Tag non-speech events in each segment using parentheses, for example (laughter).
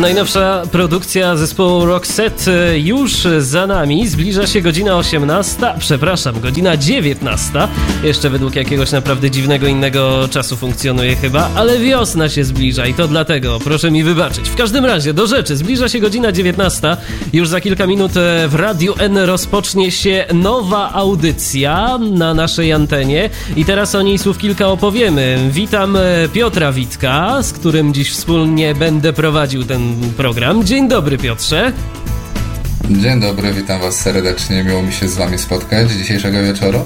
Najnowsza produkcja zespołu Roxette e, już za nami. Zbliża się godzina 18, przepraszam, godzina 19. Jeszcze według jakiegoś naprawdę dziwnego innego czasu funkcjonuje chyba, ale wiosna się zbliża i to dlatego, proszę mi wybaczyć. W każdym razie, do rzeczy, zbliża się godzina 19. Już za kilka minut e, w Radiu N rozpocznie się nowa audycja na naszej antenie i teraz o niej słów kilka opowiemy. Witam e, Piotra Witka, z którym dziś wspólnie będę prowadził ten program. Dzień dobry, Piotrze. Dzień dobry, witam Was serdecznie. Miło mi się z Wami spotkać dzisiejszego wieczoru.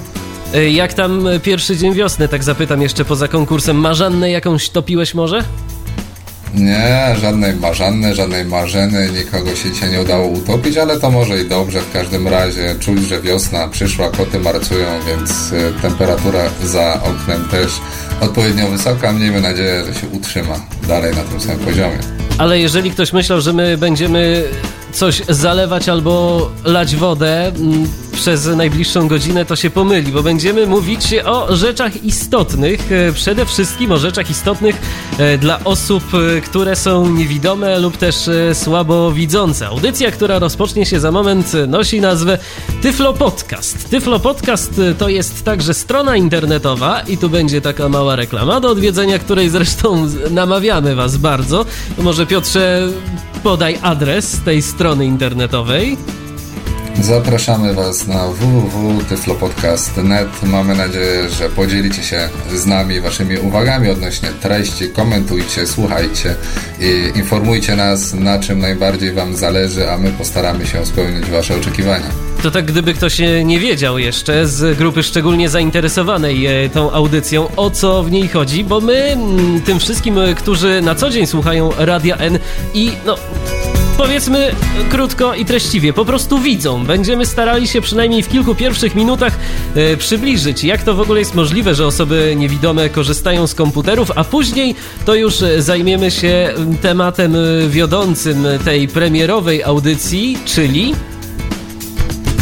E, jak tam pierwszy dzień wiosny, tak zapytam jeszcze poza konkursem. Marzannę jakąś topiłeś może? Nie, żadnej marzanny, żadnej marzeny, nikogo się dzisiaj nie udało utopić, ale to może i dobrze. W każdym razie czuć, że wiosna przyszła, koty marcują, więc e, temperatura za oknem też odpowiednio wysoka. Miejmy nadzieję, że się utrzyma dalej na tym samym poziomie. Ale jeżeli ktoś myślał, że my będziemy coś zalewać albo lać wodę mm, przez najbliższą godzinę, to się pomyli, bo będziemy mówić o rzeczach istotnych, e, przede wszystkim o rzeczach istotnych e, dla osób, e, które są niewidome lub też słabo widzące. Audycja, która rozpocznie się za moment, nosi nazwę Tyflo Podcast. Tyflo Podcast to jest także strona internetowa i tu będzie taka mała reklama do odwiedzenia, której zresztą namawiamy Was bardzo. może Piotrze podaj adres tej strony internetowej. Zapraszamy Was na www.tyflopodcast.net. Mamy nadzieję, że podzielicie się z nami Waszymi uwagami odnośnie treści. Komentujcie, słuchajcie i informujcie nas, na czym najbardziej Wam zależy, a my postaramy się spełnić Wasze oczekiwania. To tak, gdyby ktoś nie wiedział jeszcze z grupy szczególnie zainteresowanej e, tą audycją, o co w niej chodzi, bo my mm, tym wszystkim, e, którzy na co dzień słuchają Radia N i no powiedzmy krótko i treściwie, po prostu widzą. Będziemy starali się przynajmniej w kilku pierwszych minutach e, przybliżyć, jak to w ogóle jest możliwe, że osoby niewidome korzystają z komputerów, a później to już zajmiemy się tematem wiodącym tej premierowej audycji, czyli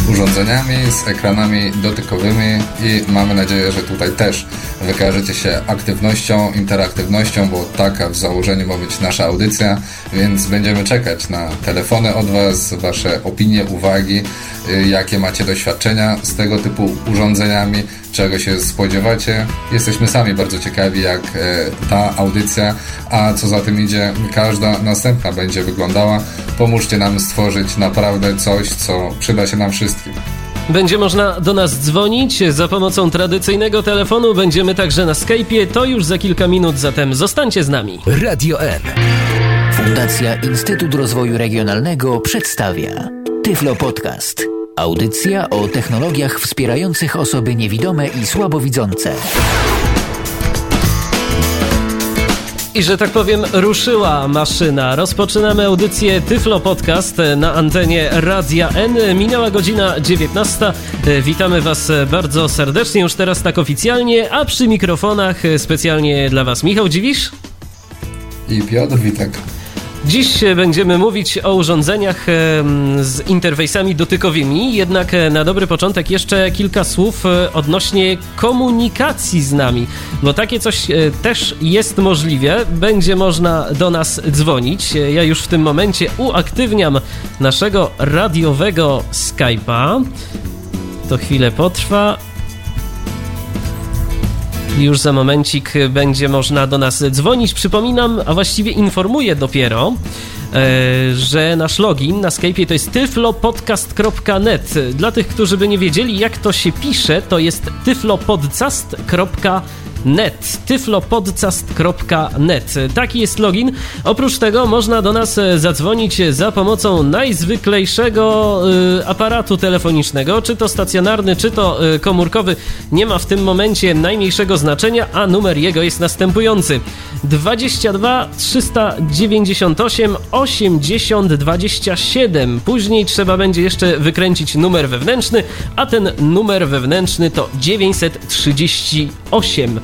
urządzeniami, z ekranami dotykowymi i mamy nadzieję, że tutaj też wykażecie się aktywnością, interaktywnością, bo taka w założeniu ma być nasza audycja, więc będziemy czekać na telefony od Was, Wasze opinie, uwagi, y, jakie macie doświadczenia z tego typu urządzeniami, czego się spodziewacie. Jesteśmy sami bardzo ciekawi, jak e, ta audycja, a co za tym idzie, każda następna będzie wyglądała. Pomóżcie nam stworzyć naprawdę coś, co przyda się nam wszystkim. Będzie można do nas dzwonić za pomocą tradycyjnego telefonu. Będziemy także na Skype'ie. To już za kilka minut, zatem zostańcie z nami. Radio N. Fundacja Instytut Rozwoju Regionalnego przedstawia Tyflo Podcast. Audycja o technologiach wspierających osoby niewidome i słabowidzące. I że tak powiem, ruszyła maszyna. Rozpoczynamy audycję Tyflo Podcast na antenie Radia N. Minęła godzina 19. Witamy Was bardzo serdecznie, już teraz tak oficjalnie, a przy mikrofonach specjalnie dla Was Michał Dziwisz i Piotr Witek. Dziś będziemy mówić o urządzeniach z interfejsami dotykowymi, jednak e, na dobry początek jeszcze kilka słów e, odnośnie komunikacji z nami, bo takie coś e, też jest możliwe. Będzie można do nas dzwonić. Ja już w tym momencie uaktywniam naszego radiowego Skype'a. To chwilę potrwa. Już za momencik będzie można do nas dzwonić. Przypominam, a właściwie informuję dopiero, e, że nasz login na Skype to jest tyflopodcast.net. Dla tych, którzy by nie wiedzieli, jak to się pisze, to jest tyflopodcast.net net tyflopodcast.net Taki jest login. Oprócz tego można do nas e, zadzwonić za pomocą najzwyklejszego y, aparatu telefonicznego, czy to stacjonarny, czy to y, komórkowy. Nie ma w tym momencie najmniejszego znaczenia, a numer jego jest następujący: 22 398 80 27. Później trzeba będzie jeszcze wykręcić numer wewnętrzny, a ten numer wewnętrzny to 938.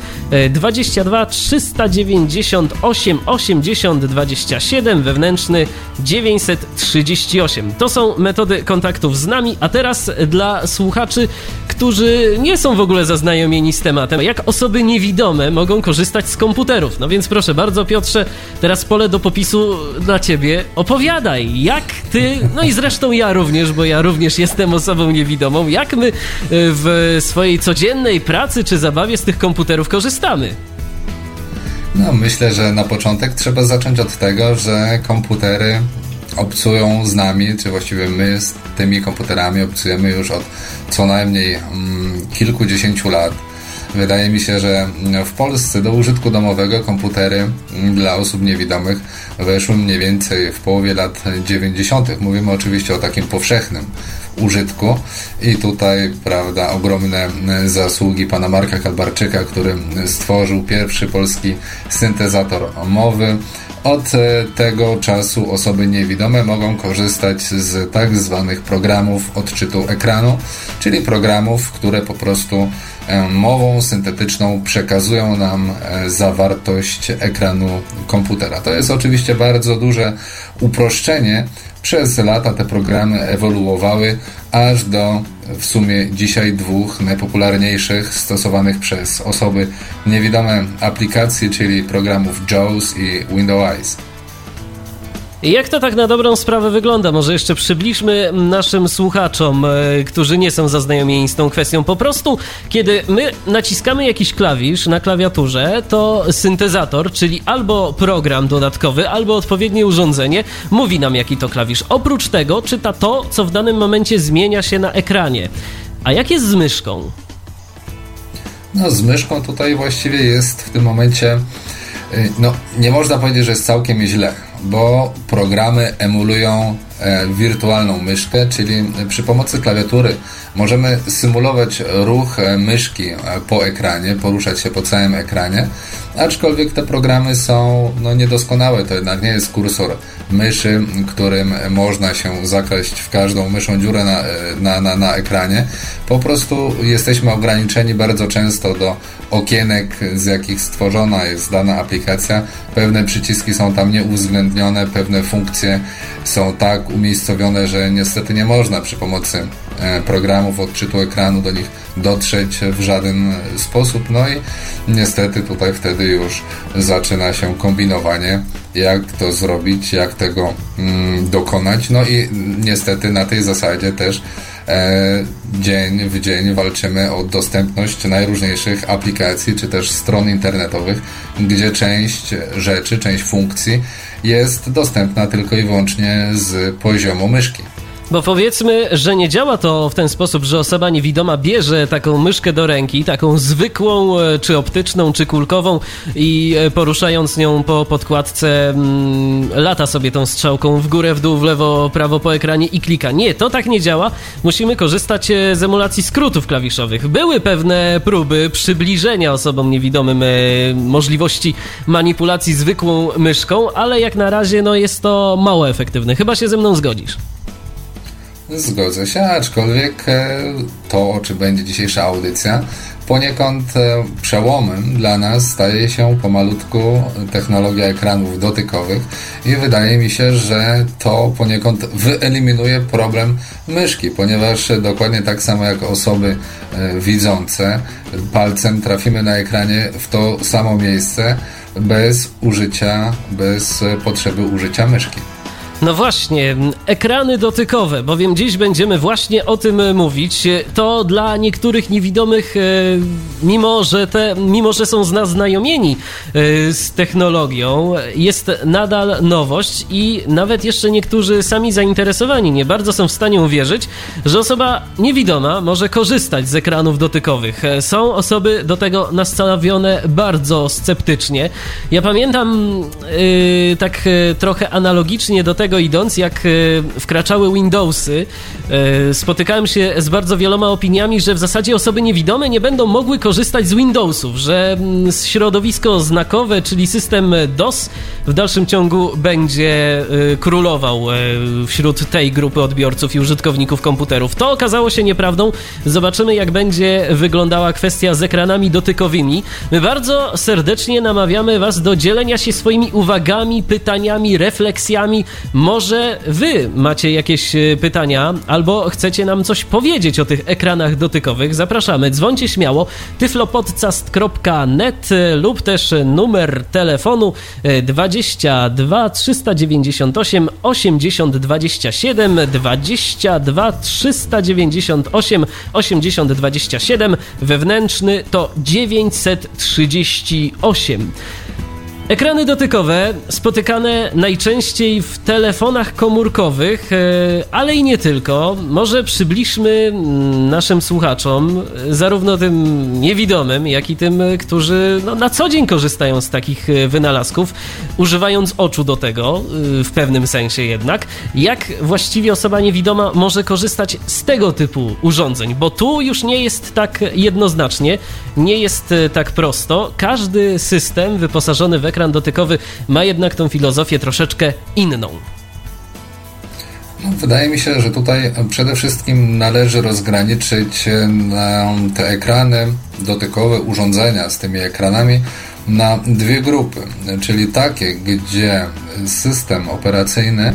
22 398 80 27 wewnętrzny 938. To są metody kontaktów z nami, a teraz dla słuchaczy, którzy nie są w ogóle zaznajomieni z tematem. Jak osoby niewidome mogą korzystać z komputerów? No więc proszę bardzo, Piotrze, teraz pole do popisu dla ciebie. Opowiadaj, jak ty, no i zresztą ja również, bo ja również jestem osobą niewidomą, jak my w swojej codziennej pracy czy zabawie z tych komputerów korzystamy? No, myślę, że na początek trzeba zacząć od tego, że komputery obcują z nami, czy właściwie my z tymi komputerami obcujemy już od co najmniej mm, kilkudziesięciu lat. Wydaje mi się, że w Polsce do użytku domowego komputery dla osób niewidomych weszły mniej więcej w połowie lat 90. Mówimy oczywiście o takim powszechnym użytku i tutaj, prawda, ogromne zasługi pana Marka Kalbarczyka, który stworzył pierwszy polski syntezator mowy. Od tego czasu osoby niewidome mogą korzystać z tak zwanych programów odczytu ekranu, czyli programów, które po prostu E, mową syntetyczną przekazują nam e, zawartość ekranu komputera. To jest oczywiście bardzo duże uproszczenie. Przez lata te programy ewoluowały aż do w sumie dzisiaj dwóch najpopularniejszych stosowanych przez osoby niewidome aplikacji, czyli programów JAWS i Windows Eyes. Jak to tak na dobrą sprawę wygląda? Może jeszcze przybliżmy naszym słuchaczom, e, którzy nie są zaznajomieni z tą kwestią. Po prostu, kiedy my naciskamy jakiś klawisz na klawiaturze, to syntezator, czyli albo program dodatkowy, albo odpowiednie urządzenie, mówi nam, jaki to klawisz. Oprócz tego czyta to, co w danym momencie zmienia się na ekranie. A jak jest z myszką? No, z myszką tutaj właściwie jest w tym momencie, no, nie można powiedzieć, że jest całkiem źle bo programy emulują e, wirtualną myszkę, czyli przy pomocy klawiatury możemy symulować ruch e, myszki e, po ekranie, poruszać się po całym ekranie, aczkolwiek te programy są no, niedoskonałe, to jednak nie jest kursor myszy, którym można się zakraść w każdą myszą dziurę na, na, na, na ekranie. Po prostu jesteśmy ograniczeni bardzo często do okienek, z jakich stworzona jest dana aplikacja. Pewne przyciski są tam nieuwzględnione, pewne funkcje są tak umiejscowione, że niestety nie można przy pomocy e, programów odczytu ekranu do nich dotrzeć w żaden sposób. No i niestety tutaj wtedy już zaczyna się kombinowanie, jak to zrobić, jak tego mm, dokonać. No i niestety na tej zasadzie też e, dzień w dzień walczymy o dostępność najróżniejszych aplikacji czy też stron internetowych, gdzie część rzeczy, część funkcji jest dostępna tylko i wyłącznie z poziomu myszki. Bo powiedzmy, że nie działa to w ten sposób, że osoba niewidoma bierze taką myszkę do ręki, taką zwykłą, e, czy optyczną, czy kulkową i e, poruszając nią po podkładce mm, lata sobie tą strzałką w górę, w dół, w lewo, prawo po ekranie i klika. Nie, to tak nie działa. Musimy korzystać e, z emulacji skrótów klawiszowych. Były pewne próby przybliżenia osobom niewidomym możliwości manipulacji zwykłą myszką, ale jak na razie no, jest to mało efektywne. Chyba się ze mną zgodzisz. Zgodzę się, aczkolwiek e, to, o czym będzie dzisiejsza audycja, poniekąd e, przełomem dla nas staje się pomalutku technologia ekranów dotykowych i wydaje mi się, że to poniekąd wyeliminuje problem myszki, ponieważ dokładnie tak samo jak osoby e, widzące, palcem trafimy na ekranie w to samo miejsce bez użycia, bez potrzeby użycia myszki. No właśnie, ekrany dotykowe, bowiem dziś będziemy właśnie o tym mówić. To dla niektórych niewidomych, e, mimo że, te, mimo że są znajomieni e, z technologią, jest nadal nowość i nawet jeszcze niektórzy sami zainteresowani nie bardzo są w stanie uwierzyć, że osoba niewidoma może korzystać z ekranów dotykowych. E, są osoby do tego nastawione bardzo sceptycznie. Ja pamiętam tak trochę analogicznie do tego, tego idąc, jak e, wkraczały Windowsy, e, spotykałem się z bardzo wieloma opiniami, że w zasadzie osoby niewidome nie będą mogły korzystać z Windowsów, że mm, środowisko znakowe, czyli system DOS w dalszym ciągu będzie e, królował wśród tej grupy odbiorców i użytkowników komputerów. To okazało się nieprawdą. Zobaczymy, jak będzie wyglądała kwestia z ekranami dotykowymi. My bardzo serdecznie namawiamy Was do dzielenia się swoimi uwagami, pytaniami, refleksjami Może wy macie jakieś e, pytania albo chcecie nam coś powiedzieć o tych ekranach dotykowych. Zapraszamy, dzwońcie śmiało tyflopodcast.net e, lub też numer telefonu 22 398 80 27 22 398 80 27 wewnętrzny to 938. Ekrany dotykowe spotykane najczęściej w telefonach komórkowych, e, ale i nie tylko. Może przybliżmy mm, naszym słuchaczom, zarówno tym niewidomym, jak i tym, którzy no, na co dzień korzystają z takich e, wynalazków, używając oczu do tego, e, w pewnym sensie jednak, jak właściwie osoba niewidoma może korzystać z tego typu urządzeń, bo tu już nie jest tak jednoznacznie, nie jest tak prosto. Każdy system wyposażony w ekran dotykowy ma jednak tą filozofię troszeczkę inną. No, wydaje mi się, że tutaj przede wszystkim należy rozgraniczyć te ekrany dotykowe, urządzenia z tymi ekranami na dwie grupy, czyli takie, gdzie system operacyjny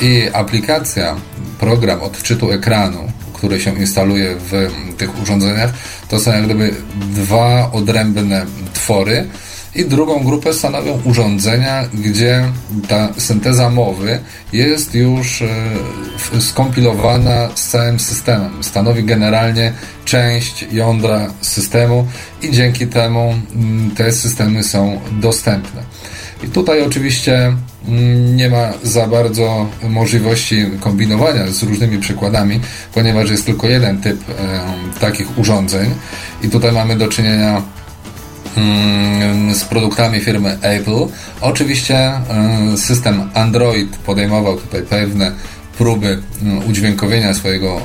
i aplikacja, program odczytu ekranu, który się instaluje w tych urządzeniach, to są jak gdyby dwa odrębne twory, i drugą grupę stanowią urządzenia, gdzie ta synteza mowy jest już e, skompilowana z całym systemem. Stanowi generalnie część jądra systemu i dzięki temu mm, te systemy są dostępne. I tutaj oczywiście mm, nie ma za bardzo możliwości kombinowania z różnymi przykładami, ponieważ jest tylko jeden typ takich urządzeń i tutaj mamy do czynienia z produktami firmy Apple. Oczywiście y, system Android podejmował tutaj pewne próby y, udźwiękowienia swojego,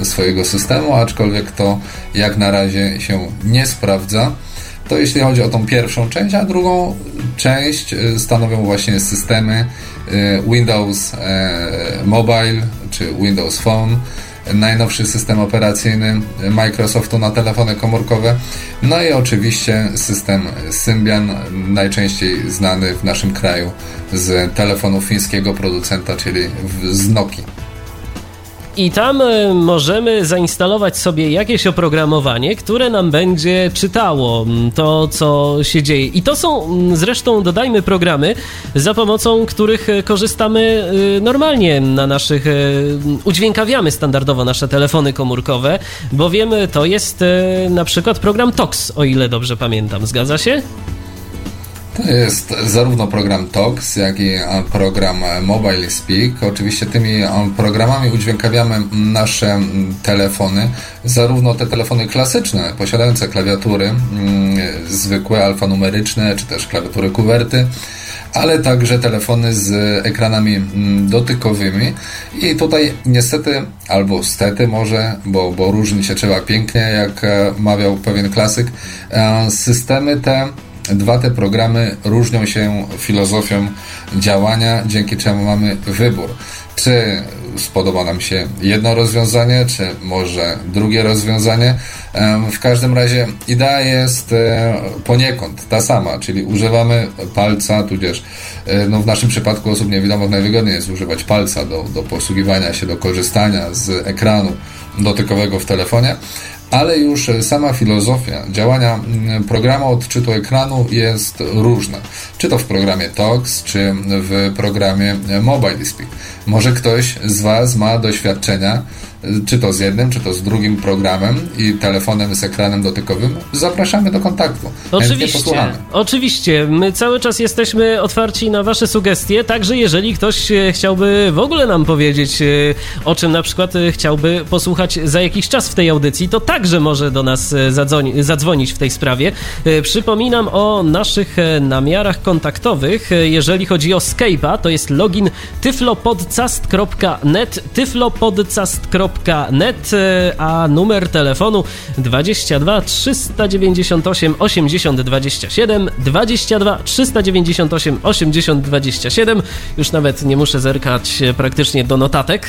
y, swojego systemu, aczkolwiek to jak na razie się nie sprawdza. To jeśli chodzi o tą pierwszą część, a drugą część stanowią właśnie systemy Windows Mobile czy Windows Phone najnowszy system operacyjny Microsoftu na telefony komórkowe. No i oczywiście system Symbian, najczęściej znany w naszym kraju z telefonu fińskiego producenta, czyli z Nokii. I tam e, możemy zainstalować sobie jakieś oprogramowanie, które nam będzie czytało mm, to, co się dzieje. I to są mm, zresztą, dodajmy, programy, za pomocą których e, korzystamy e, normalnie na naszych. udźwiękawiamy standardowo nasze telefony komórkowe, bowiem to jest na przykład program TOX, o ile dobrze pamiętam. Zgadza się? To jest zarówno program TOX, jak i program Mobile Speak. Oczywiście tymi programami udźwiękawiamy nasze telefony, zarówno te telefony klasyczne, posiadające klawiatury zwykłe, alfanumeryczne, czy też klawiatury kuwerty, ale także telefony z ekranami dotykowymi. I tutaj niestety, albo stety może, bo, bo różni się trzeba pięknie, jak e, mawiał pewien klasyk, e, systemy te Dwa te programy różnią się filozofią działania, dzięki czemu mamy wybór. Czy spodoba nam się jedno rozwiązanie, czy może drugie rozwiązanie. W każdym razie idea jest e, poniekąd ta sama, czyli używamy palca, tudzież e, no w naszym przypadku osób niewidomych najwygodniej jest używać palca do, do posługiwania się, do korzystania z ekranu dotykowego w telefonie, ale już sama filozofia działania mm, programu odczytu ekranu jest różna. Czy to w programie TOX, czy w programie Mobile Speak. Może ktoś z Was ma doświadczenia czy to z jednym, czy to z drugim programem i telefonem z ekranem dotykowym, zapraszamy do kontaktu. Oczywiście, oczywiście. My cały czas jesteśmy otwarci na Wasze sugestie, także jeżeli ktoś e, chciałby w ogóle nam powiedzieć, e, o czym na przykład e, chciałby posłuchać za jakiś czas w tej audycji, to także może do nas zadzwoni, zadzwonić w tej sprawie. Przypominam o naszych namiarach kontaktowych. Jeżeli chodzi o Skype'a, to jest login tyflopodcast.net, tyflopodcast.net net, a numer telefonu 22 398 80 27 22 398 80 27. Już nawet nie muszę zerkać praktycznie do notatek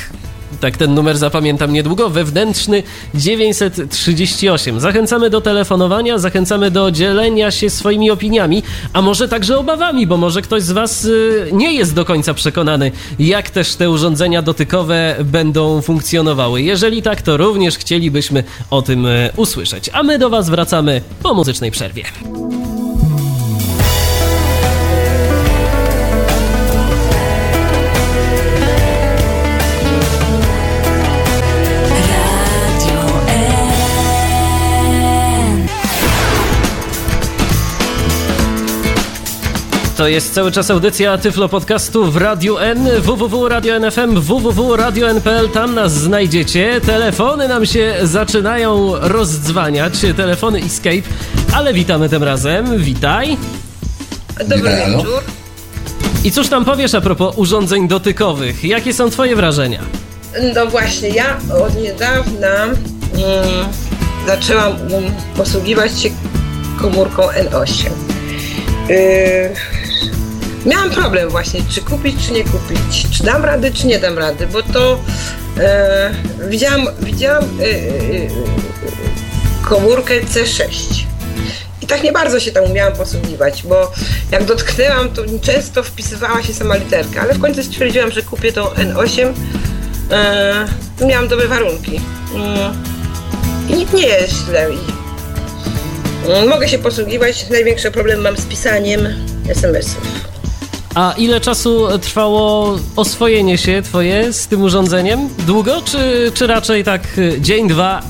tak ten numer zapamiętam niedługo, wewnętrzny 938. Zachęcamy do telefonowania, zachęcamy do dzielenia się swoimi opiniami, a może także obawami, bo może ktoś z Was y, nie jest do końca przekonany, jak też te urządzenia dotykowe będą funkcjonowały. Jeżeli tak, to również chcielibyśmy o tym y, usłyszeć. A my do Was wracamy po muzycznej przerwie. To jest cały czas audycja Tyflo Podcastu w Radiu N, www.radio.nfm, www.radio.npl, tam nas znajdziecie. Telefony nam się zaczynają rozdzwaniać, telefony Escape, ale witamy tym razem. Witaj. Dobry Witaj, wieczór. I cóż tam powiesz a propos urządzeń dotykowych? Jakie są twoje wrażenia? No właśnie, ja od niedawna mm, zaczęłam um, posługiwać się komórką N8. Yy, miałam problem właśnie, czy kupić, czy nie kupić. Czy dam rady, czy nie dam rady, bo to yy, widziałam, widziałam yy, yy, komórkę C6. I tak nie bardzo się tam umiałam posługiwać, bo jak dotknęłam, to często wpisywała się sama literka, ale w końcu stwierdziłam, że kupię tą N8. Yy, miałam dobre warunki. Yy, I nie jest źle. Yy, mogę się posługiwać. Największy problem mam z pisaniem SMS-ów. A ile czasu trwało oswojenie się twoje z tym urządzeniem? Długo, czy, czy raczej tak y, dzień, dwa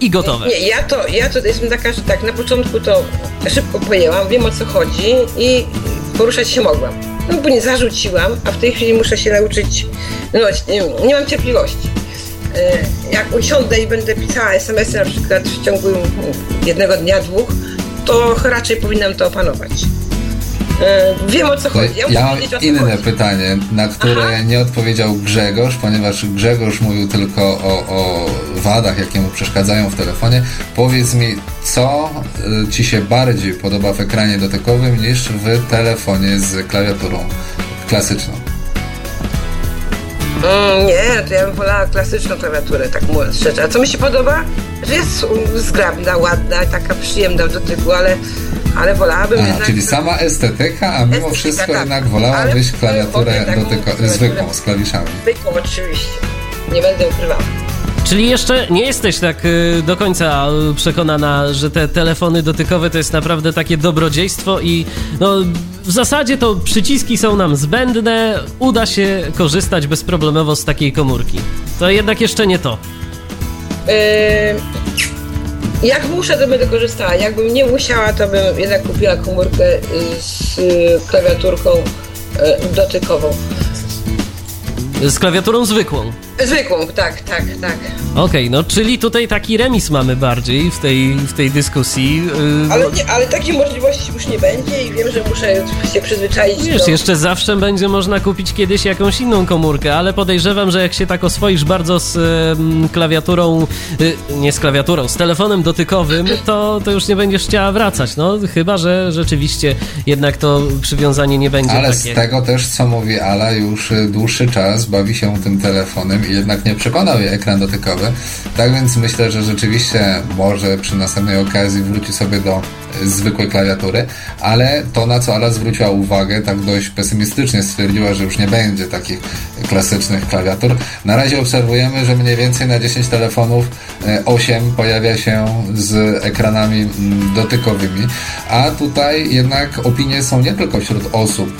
i gotowe? Nie, ja to, ja to jestem taka, że tak, na początku to szybko pojęłam, wiem o co chodzi i poruszać się mogłam. No później zarzuciłam, a w tej chwili muszę się nauczyć, no nie, nie mam cierpliwości. E, Jak usiądę i będę pisała SMS-y na przykład w ciągu jednego dnia, dwóch, to raczej powinnam to opanować. E, Wiem o co chodzi. Ja, ja mam inne chodzi. pytanie, na które Aha. nie odpowiedział Grzegorz, ponieważ Grzegorz mówił tylko o, o wadach, jakie mu przeszkadzają w telefonie. Powiedz mi, co y, ci się bardziej podoba w ekranie dotykowym niż w telefonie z klawiaturą klasyczną? Mm, nie, to ja bym wolała klasyczną klawiaturę, tak mówiąc szczerze. A co mi się podoba? Że jest zgrabna, ładna, taka przyjemna w dotyku, ale, ale wolałabym A, jednak... czyli sama estetyka, a mimo Estetyka, wszystko tak. jednak wolałabyś klawiaturę taką dotyko- zwykłą, z klawiszami. Zwykłą oczywiście. Nie będę ukrywała. Czyli jeszcze nie jesteś tak y, do końca przekonana, że te telefony dotykowe to jest naprawdę takie dobrodziejstwo i no w zasadzie to przyciski są nam zbędne, uda się korzystać bezproblemowo z takiej komórki. To jednak jeszcze nie to. Jak muszę, to będę korzystała. Jakbym nie musiała, to bym jednak kupiła komórkę y, z y, klawiaturką y, dotykową. Z klawiaturą zwykłą. Zwykłą, tak, tak, tak. Okej, no czyli tutaj taki remis mamy bardziej w tej, w tej dyskusji. y, Ale, nie, ale takiej możliwości już nie będzie i wiem, że muszę się przyzwyczaić Wiesz, do... jeszcze zawsze będzie można kupić kiedyś jakąś inną komórkę, ale podejrzewam, że jak się tak oswoisz bardzo z em, klawiaturą, y, nie z klawiaturą, z telefonem dotykowym, to, to już nie będziesz chciała wracać, no chyba, że rzeczywiście jednak to przywiązanie nie będzie Ale z takie. tego też, co mówi Ala, już y, dłuższy czas bawi się tym telefonem jednak nie przekonał jej ekran dotykowy. Tak więc myślę, że rzeczywiście może przy następnej okazji wróci sobie do zwykłej klawiatury, ale to, na co Ala zwróciła uwagę, tak dość pesymistycznie stwierdziła, że już nie będzie takich klasycznych klawiatur. Na razie obserwujemy, że mniej więcej na 10 telefonów y, 8 pojawia się z ekranami mm, dotykowymi, a tutaj jednak opinie są nie tylko wśród osób,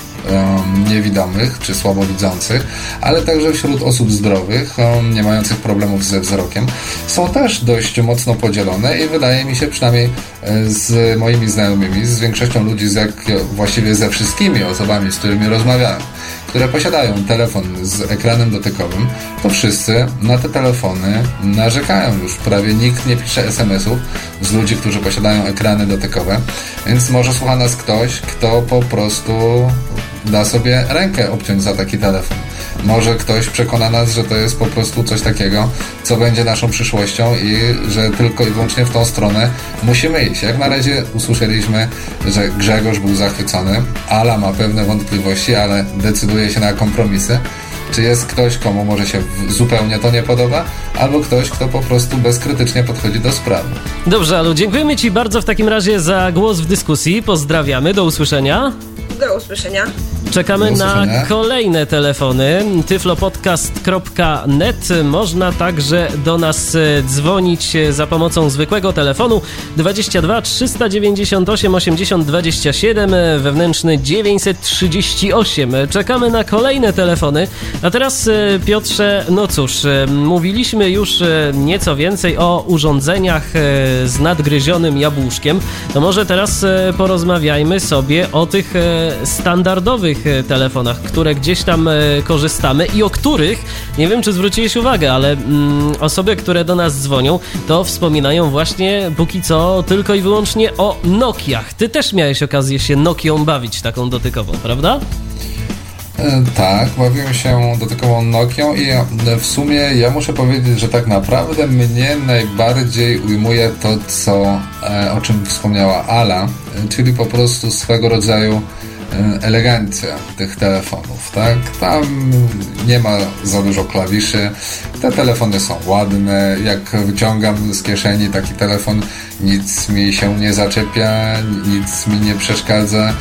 niewidomych czy słabowidzących, ale także wśród osób zdrowych, nie mających problemów ze wzrokiem, są też dość mocno podzielone i wydaje mi się, przynajmniej e, z moimi znajomymi, z większością ludzi, z jak, właściwie ze wszystkimi osobami, z którymi rozmawiałem, które posiadają telefon z ekranem dotykowym, to wszyscy na te telefony narzekają już. Prawie nikt nie pisze SMS-ów z ludzi, którzy posiadają ekrany dotykowe, więc może słucha nas ktoś, kto po prostu da sobie rękę obciąć za taki telefon. Może ktoś przekona nas, że to jest po prostu coś takiego, co będzie naszą przyszłością i że tylko i wyłącznie w tą stronę musimy iść. Jak na razie usłyszeliśmy, że Grzegorz był zachwycony, Ala ma pewne wątpliwości, ale decyduje się na kompromisy. czy jest ktoś, komu może się zupełnie to nie podoba, albo ktoś, kto po prostu bezkrytycznie podchodzi do sprawy. Dobrze, Alu, dziękujemy Ci bardzo w takim razie za głos w dyskusji. Pozdrawiamy, do usłyszenia. Do usłyszenia. Czekamy na kolejne telefony. tyflopodcast.net. Można także do nas e, dzwonić e, za pomocą zwykłego telefonu 22 398 80 27 wewnętrzny 938. Czekamy na kolejne telefony. A teraz e, Piotrze, no cóż, mówiliśmy już nieco więcej o urządzeniach z nadgryzionym jabłuszkiem. To może teraz porozmawiajmy sobie o tych standardowych e, telefonach, które gdzieś tam e, korzystamy i o których, nie wiem czy zwróciłeś uwagę, ale mm, osoby, które do nas dzwonią, to wspominają właśnie póki co tylko i wyłącznie o Nokiach. Ty też miałeś okazję się Nokią bawić taką dotykową, prawda? E, tak, bawiłem się dotykową Nokią i w sumie ja muszę powiedzieć, że tak naprawdę mnie najbardziej ujmuje to, co, o czym wspomniała Ala, czyli po prostu swego rodzaju elegancja tych telefonów, tak? Tam nie ma za dużo klawiszy, te telefony są ładne, jak wyciągam z kieszeni taki telefon, nic mi się nie zaczepia, nic mi nie przeszkadza.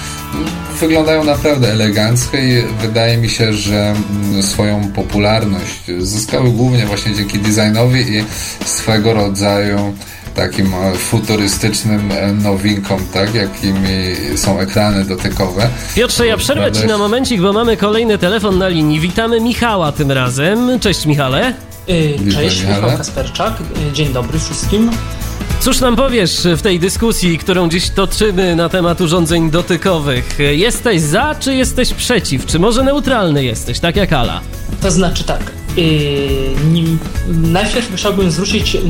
Wyglądają naprawdę elegancko i wydaje mi się, że mm, swoją popularność zyskały głównie właśnie dzięki designowi i swego rodzaju takim e, futurystycznym e, nowinkom, tak, jakimi są ekrany dotykowe. Piotrze, ja przerwę Ci na momencik, bo mamy kolejny telefon na linii. Witamy Michała tym razem. Cześć Michale. Yy, cześć, Michał Kasperczak. Dzień dobry wszystkim. Cóż nam powiesz w tej dyskusji, którą dziś toczymy na temat urządzeń dotykowych? Jesteś za, czy jesteś przeciw? Czy może neutralny jesteś, tak jak Ala? To znaczy tak, Nim, najpierw chciałbym zwrócić y,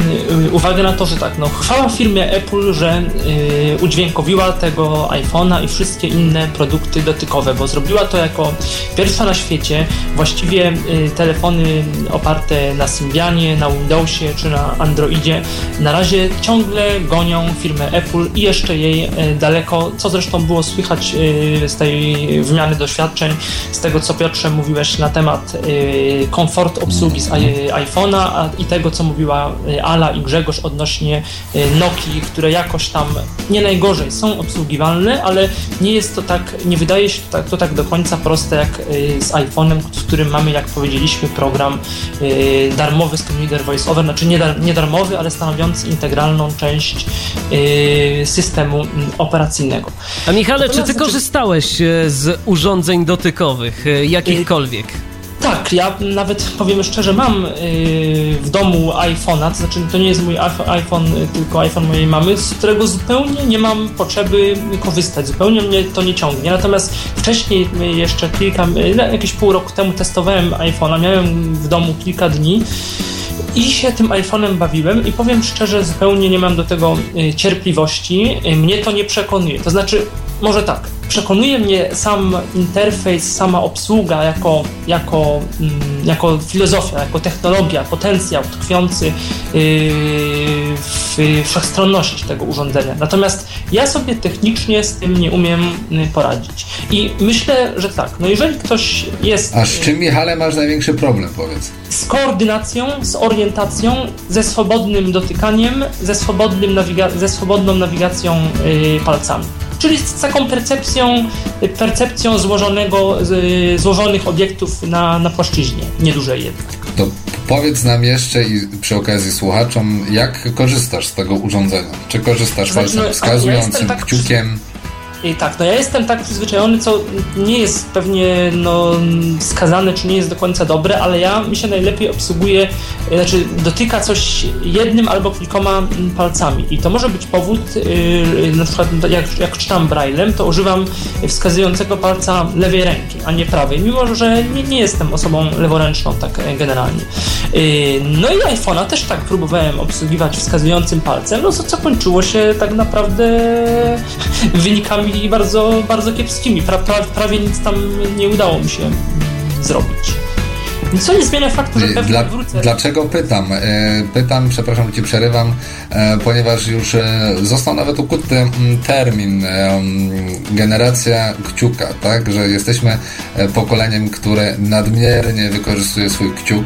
uwagę na to, że tak, no chwała firmie Apple, że y, udźwiękowiła tego iPhone'a i wszystkie inne produkty dotykowe, bo zrobiła to jako pierwsza na świecie. Właściwie y, telefony oparte na Symbianie, na Windowsie czy na Androidzie na razie ciągle gonią firmę Apple i jeszcze jej daleko, co zresztą było słychać z tej wymiany doświadczeń, z tego co Piotrze mówiłeś na temat komfortu obsługi z iPhone'a i tego, co mówiła y, Ala i Grzegorz odnośnie y, Nokii, które jakoś tam nie najgorzej są obsługiwalne, ale nie jest to tak, nie wydaje się to tak, to tak do końca proste jak y, z iPhone'em, w którym mamy, jak powiedzieliśmy, program darmowy Screen Reader VoiceOver, znaczy nie, dar, nie darmowy, ale stanowiący integralną część systemu operacyjnego. A Michale, Natomiast, czy ty korzystałeś z urządzeń dotykowych, jakichkolwiek? Tak, ja nawet powiem szczerze, mam yy, w domu iPhone'a, to znaczy to nie jest mój iPhone, tylko iPhone mojej mamy, z którego zupełnie nie mam potrzeby korzystać, zupełnie mnie to nie ciągnie. Natomiast wcześniej jeszcze kilka, jakieś pół roku temu testowałem iPhone'a, miałem w domu kilka dni i się tym iPhone'em bawiłem i powiem szczerze, zupełnie nie mam do tego y, cierpliwości. Y, mnie to nie przekonuje. To znaczy, może tak, przekonuje mnie sam interfejs, sama obsługa jako, jako, mm, jako filozofia, jako technologia, potencjał tkwiący yy, w wszechstronności tego urządzenia. Natomiast ja sobie technicznie z tym nie umiem y, poradzić. I myślę, że tak, no jeżeli ktoś jest... A z czym, Michale, masz największy problem, powiedz? Z koordynacją, z orientacją, ze swobodnym dotykaniem, ze, swobodnym nawiga- ze swobodną nawigacją yy, palcami czyli z taką percepcją, percepcją złożonego, złożonych obiektów na, na płaszczyźnie, niedużej jednak. To powiedz nam jeszcze i przy okazji słuchaczom, jak korzystasz z tego urządzenia? Czy korzystasz znaczy, no, wskazującym, tak kciukiem? I tak, no ja jestem tak przyzwyczajony, co nie jest pewnie no, skazane, czy nie jest do końca dobre, ale ja mi się najlepiej obsługuje, znaczy dotyka coś jednym albo kilkoma palcami. I to może być powód, yy, na przykład jak, jak czytam braillem, to używam wskazującego palca lewej ręki, a nie prawej, mimo że nie, nie jestem osobą leworęczną tak e, generalnie. Yy, no i iPhone'a też tak próbowałem obsługiwać wskazującym palcem, no co, co kończyło się tak naprawdę wynikami i bardzo, bardzo kiepskimi. Pra, pra, prawie nic tam nie udało mi się zrobić. co nie zmienia faktu, że pewnie Dla, wrócę. Dlaczego pytam? E, pytam, przepraszam, ci przerywam, e, ponieważ już e, został nawet ukuty mm, termin generacja kciuka, tak? Że jesteśmy pokoleniem, które nadmiernie wykorzystuje swój kciuk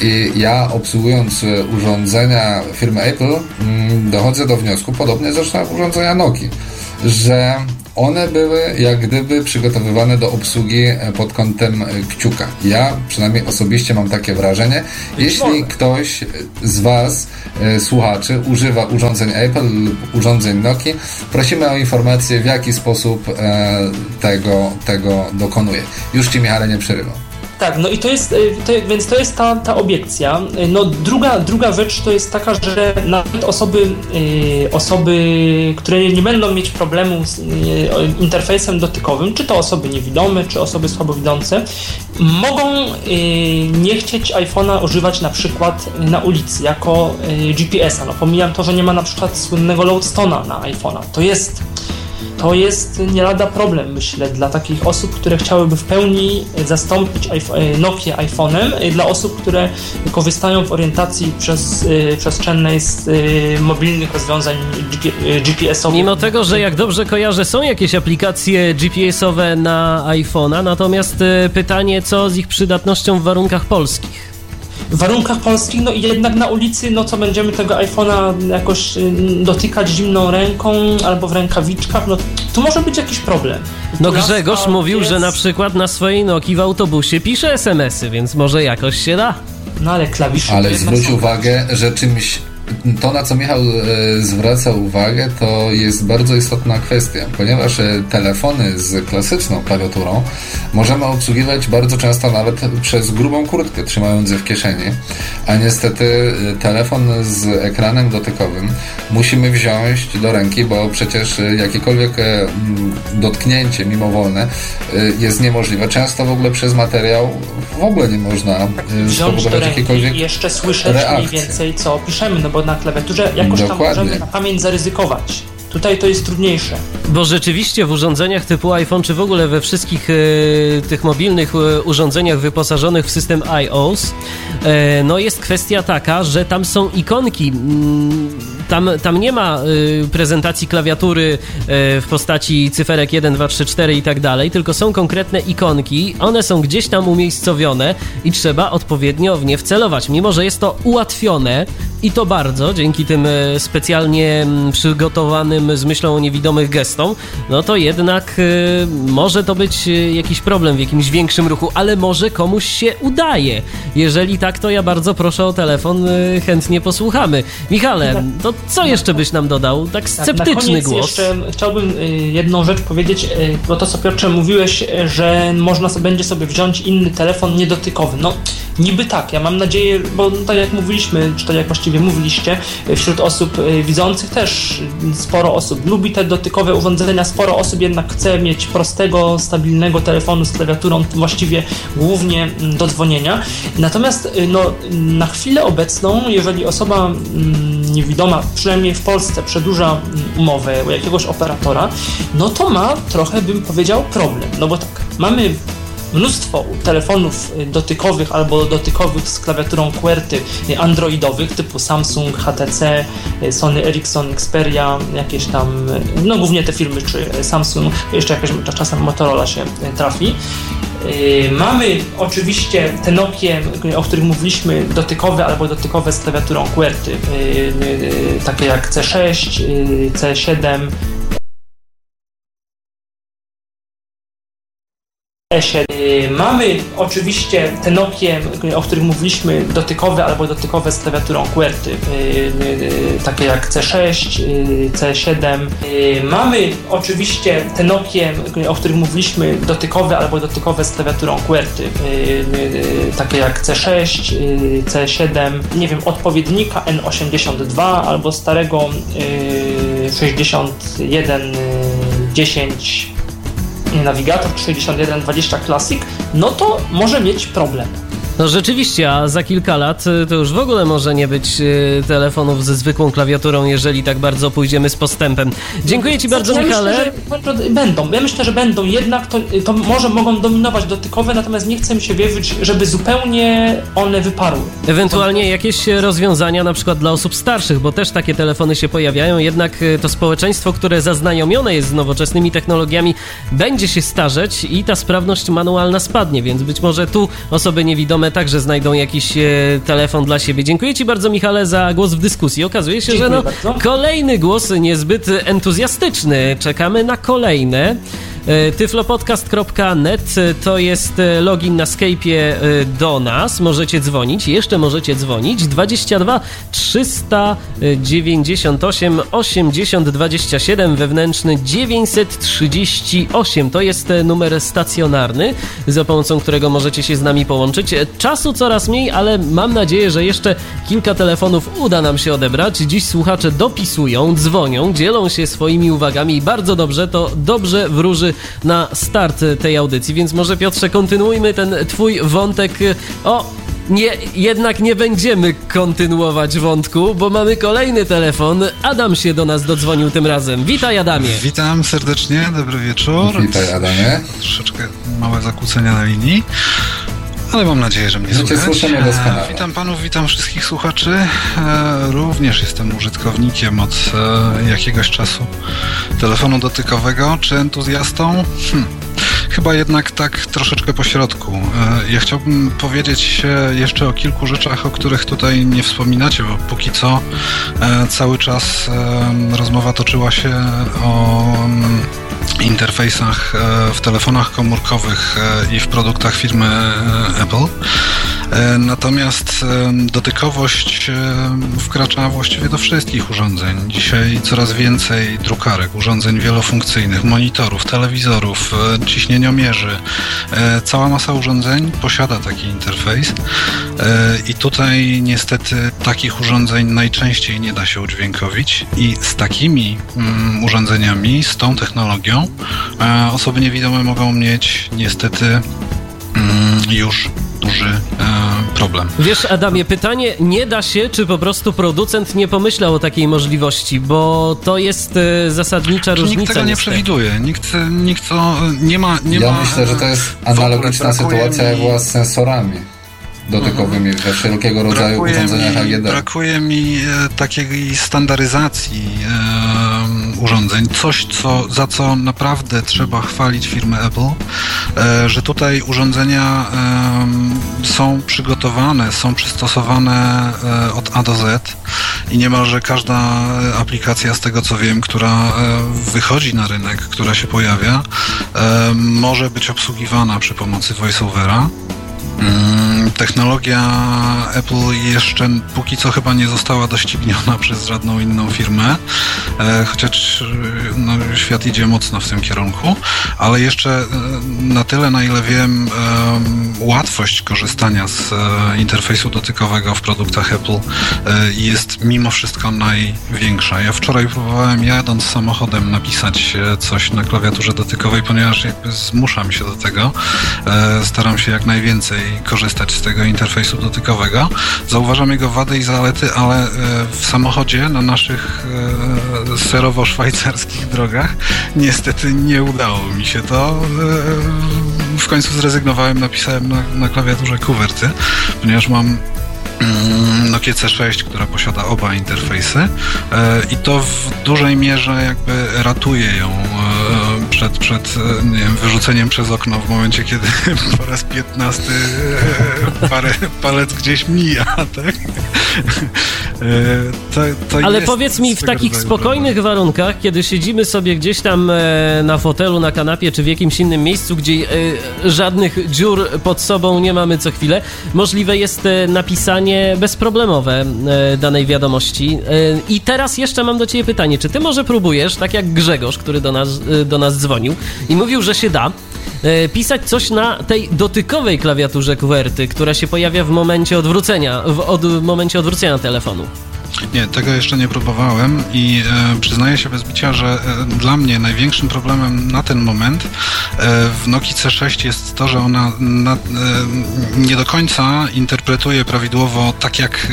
i ja obsługując urządzenia firmy Apple mm, dochodzę do wniosku, podobnie zresztą urządzenia Nokia, że one były jak gdyby przygotowywane do obsługi e, pod kątem e, kciuka. Ja przynajmniej osobiście mam takie wrażenie. Jeśli ktoś z Was, e, słuchaczy, używa urządzeń Apple lub urządzeń Nokia, prosimy o informację, w jaki sposób tego, tego dokonuje. Już Ci, Michale, nie przerywam. Tak, no i to jest, y, to, więc to jest ta, ta obiekcja. Y, no druga, druga rzecz to jest taka, że nawet osoby, y, osoby, które nie będą mieć problemu z interfejsem dotykowym, czy to osoby niewidome, czy osoby słabowidzące, mogą nie chcieć iPhone'a używać na przykład na ulicy jako GPS-a. No pomijam to, że nie ma na przykład słynnego loadstone'a na iPhone'a. To jest to jest nie lada problem, myślę, dla takich osób, które chciałyby w pełni zastąpić e, Nokia iPhone'em, e, dla osób, które korzystają w orientacji przez, e, przestrzennej z mobilnych rozwiązań GPS-owych. Mimo tego, że jak dobrze kojarzę, są jakieś aplikacje GPS-owe na iPhone'a, natomiast pytanie, co z ich przydatnością w warunkach polskich? W warunkach polskich, no i jednak na ulicy, no co będziemy tego iPhone'a jakoś y, dotykać zimną ręką albo w rękawiczkach, no tu może być jakiś problem. No Grzegorz mówił, jest... że na przykład na swojej Nokii w autobusie pisze SMS-y, więc może jakoś się da. No ale klawisze... Ale zwróć uwagę, że czymś to, na co Michał e, zwraca uwagę, to jest bardzo istotna kwestia, ponieważ e, telefony z klasyczną klawiaturą możemy obsługiwać bardzo często nawet przez grubą kurtkę, trzymając je w kieszeni, a niestety e, telefon z ekranem dotykowym musimy wziąć do ręki, bo przecież jakiekolwiek dotknięcie mimowolne jest niemożliwe. Często w ogóle przez materiał w ogóle nie można spowodować jakiejkolwiek jeszcze słyszeć reakcji. mniej więcej co piszemy, no bo na klawiaturze jakoś Dokładnie. tam możemy na pamięć zaryzykować. Tutaj to jest trudniejsze. Bo rzeczywiście w urządzeniach typu iPhone, czy w ogóle we wszystkich e, tych mobilnych e, urządzeniach wyposażonych w system iOS, e, no jest kwestia taka, że tam są ikonki. Mm, tam, tam nie ma y, prezentacji klawiatury y, w postaci cyferek 1, 2, 3, 4 i tak dalej, tylko są konkretne ikonki. One są gdzieś tam umiejscowione i trzeba odpowiednio w nie wcelować. Mimo, że jest to ułatwione i to bardzo dzięki tym y, specjalnie mm, przygotowanym z myślą o niewidomych gestom, no to jednak y, może to być y, jakiś problem w jakimś większym ruchu, ale może komuś się udaje. Jeżeli tak, to ja bardzo proszę o telefon, chętnie posłuchamy. Michale, to co jeszcze byś nam dodał? Tak sceptyczny tak, głos. jeszcze chciałbym y, jedną rzecz powiedzieć, y, bo to co Piotrze mówiłeś, y, że można sobie, będzie sobie wziąć inny telefon niedotykowy. No niby tak, ja mam nadzieję, bo tak jak mówiliśmy, czy tak jak właściwie mówiliście, wśród osób widzących też sporo osób lubi te dotykowe urządzenia, sporo osób jednak chce mieć prostego, stabilnego telefonu z klawiaturą, właściwie głównie mm, do dzwonienia. Natomiast no, na chwilę obecną, jeżeli osoba mm, niewidoma, przynajmniej w Polsce, przedłuża umowę u jakiegoś operatora, no to ma trochę, bym powiedział, problem. No bo tak, mamy mnóstwo telefonów dotykowych albo dotykowych z klawiaturą QWERTY androidowych typu Samsung, HTC, Sony Ericsson, Xperia, jakieś tam, no głównie te firmy, czy Samsung, jeszcze jakaś czasem Motorola się trafi. Mamy oczywiście te Nokie, o których mówiliśmy, dotykowe albo dotykowe z klawiaturą QWERTY, takie jak C6, C7, E7. Mamy oczywiście te Nokie, o których mówiliśmy, dotykowe albo dotykowe z klawiaturą QWERTY, takie jak C6, C7. Mamy oczywiście te Nokie, o których mówiliśmy, dotykowe albo dotykowe z klawiaturą QWERTY, takie jak C6, C7, nie wiem, odpowiednika N82 albo starego 6110 nawigator 6120 Classic, no to może mieć problem. No rzeczywiście, a za kilka lat y, to już w ogóle może nie być y, telefonów ze zwykłą klawiaturą, jeżeli tak bardzo pójdziemy z postępem. Dziękuję Ci bardzo, ja Michale. Myślę, że będą. Ja myślę, że będą. Jednak to, to może mogą dominować dotykowe, natomiast nie chcę mi się wierzyć, żeby zupełnie one wyparły. Ewentualnie jakieś rozwiązania na przykład dla osób starszych, bo też takie telefony się pojawiają, jednak y, to społeczeństwo, które zaznajomione jest z nowoczesnymi technologiami, będzie się starzeć i ta sprawność manualna spadnie, więc być może tu osoby niewidome także znajdą jakiś e, telefon dla siebie. Dziękuję Ci bardzo, Michale, za głos w dyskusji. Okazuje się, Dziękuję że no, bardzo. kolejny głos niezbyt entuzjastyczny. Czekamy na kolejne. E, Tyflopodcast.net to jest e, login na Skype'ie e, do nas. Możecie dzwonić, jeszcze możecie dzwonić. 22 398 80 27 wewnętrzny 938 to jest e, numer stacjonarny, za pomocą którego możecie się z nami połączyć. E, Czasu coraz mniej, ale mam nadzieję, że jeszcze kilka telefonów uda nam się odebrać. Dziś słuchacze dopisują, dzwonią, dzielą się swoimi uwagami i bardzo dobrze, to dobrze wróży na start tej audycji, więc może Piotrze kontynuujmy ten twój wątek o nie, jednak nie będziemy kontynuować wątku, bo mamy kolejny telefon. Adam się do nas dodzwonił tym razem. Witaj Adamie. Witam serdecznie, dobry wieczór. Witaj, Adamie. Troszeczkę małe zakłócenia na linii, ale mam nadzieję, że mnie słychać. słyszymy E, doskonale. Witam panów, witam wszystkich słuchaczy. E, Również jestem użytkownikiem od e, jakiegoś czasu telefonu dotykowego. Czy entuzjastą? Hm. Chyba jednak tak troszeczkę po środku. E, Ja chciałbym powiedzieć jeszcze o kilku rzeczach, o których tutaj nie wspominacie, bo póki co e, cały czas rozmowa toczyła się o mm, interfejsach e, w telefonach komórkowych i w produktach firmy Apple. E, Natomiast dotykowość wkracza właściwie do wszystkich urządzeń. Dzisiaj coraz więcej drukarek, urządzeń wielofunkcyjnych, monitorów, telewizorów, e, ciśnieniomierzy. E, Cała masa urządzeń posiada taki interfejs i tutaj niestety takich urządzeń najczęściej nie da się udźwiękowić i z takimi mm, urządzeniami, z tą technologią osoby niewidome mogą mieć niestety mm, już duży e, problem. Wiesz, Adamie, pytanie nie da się, czy po prostu producent nie pomyślał o takiej możliwości, bo to jest e, zasadnicza Czy różnica. nikt tego nie niestety. przewiduje. Nikt, nikt to nie ma. Nie ja ma myślę, że to jest analogiczna sytuacja jak mi- była z sensorami dotykowymi we wszelkiego rodzaju Brakuje urządzeniach mi, AGD. brakuje mi e, takiej standaryzacji e, urządzeń. Coś, co, za co naprawdę trzeba chwalić firmę Apple, e, że tutaj urządzenia są przygotowane, są przystosowane e, od A do Z i niemalże każda aplikacja, z tego co wiem, która e, wychodzi na rynek, która się pojawia, może być obsługiwana przy pomocy VoiceOvera. Mm, Technologia Apple jeszcze póki co chyba nie została dościgniona (laughs) przez żadną inną firmę, e, chociaż e, no, świat idzie mocno w tym kierunku, ale jeszcze e, na tyle, na ile wiem, em, łatwość korzystania z interfejsu dotykowego w produktach Apple jest mimo wszystko największa. Ja wczoraj próbowałem jadąc samochodem napisać coś na klawiaturze dotykowej, ponieważ jakby zmuszam się do tego. Staram się jak najwięcej korzystać z tego interfejsu dotykowego. Zauważam jego wady i zalety, ale e, w samochodzie na naszych e, serowo-szwajcarskich drogach niestety nie udało mi się to. E, W końcu zrezygnowałem, napisałem na, na klawiaturze kuwerty, ponieważ mam mm, Nokia C6, która posiada oba interfejsy i to w dużej mierze jakby ratuje ją przed, przed e, nie wiem, wyrzuceniem przez okno w momencie, kiedy (laughs) po raz piętnasty e, parę palec gdzieś mija, tak? E, To, to Ale powiedz mi, w takich spokojnych warunkach, kiedy siedzimy sobie gdzieś tam na fotelu, na kanapie, czy w jakimś innym miejscu, gdzie żadnych dziur pod sobą nie mamy co chwilę, możliwe jest napisanie bezproblemowe danej wiadomości. I teraz jeszcze mam do Ciebie pytanie, czy Ty może próbujesz, tak jak Grzegorz, który do nas, do nas dzwonił i mówił, że się da, e, pisać coś na tej dotykowej klawiaturze QWERTY, która się pojawia w momencie odwrócenia, w od, momencie odwrócenia telefonu. Nie, tego jeszcze nie próbowałem i e, przyznaję się bez bicia, że e, dla mnie największym problemem na ten moment e, w Nokii C6 jest to, że ona na, e, nie do końca interpretuje prawidłowo tak, jak e,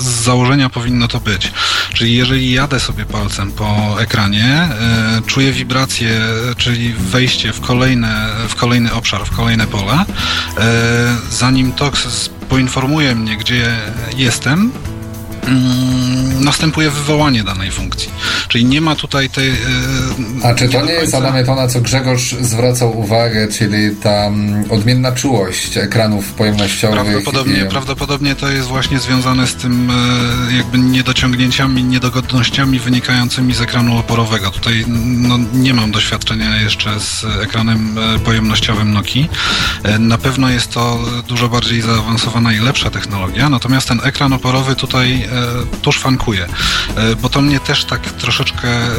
z założenia powinno to być. Czyli jeżeli jadę sobie palcem po ekranie, e, czuję wibrację, czyli wejście w, kolejne, w kolejny obszar, w kolejne pole, zanim TOX poinformuje mnie, gdzie jestem, następuje wywołanie danej funkcji. Czyli nie ma tutaj tej. e, A czy to nie jest, Adamie, to na co Grzegorz zwracał uwagę, czyli ta mm, odmienna czułość ekranów pojemnościowych? Prawdopodobnie, i- prawdopodobnie to jest właśnie związane z tym e, jakby niedociągnięciami, niedogodnościami wynikającymi z ekranu oporowego. Tutaj no, nie mam doświadczenia jeszcze z ekranem e, pojemnościowym Nokii. E, Na pewno jest to dużo bardziej zaawansowana i lepsza technologia, natomiast ten ekran oporowy tutaj e, tu szwankuje, E, bo to mnie też tak troszeczkę e,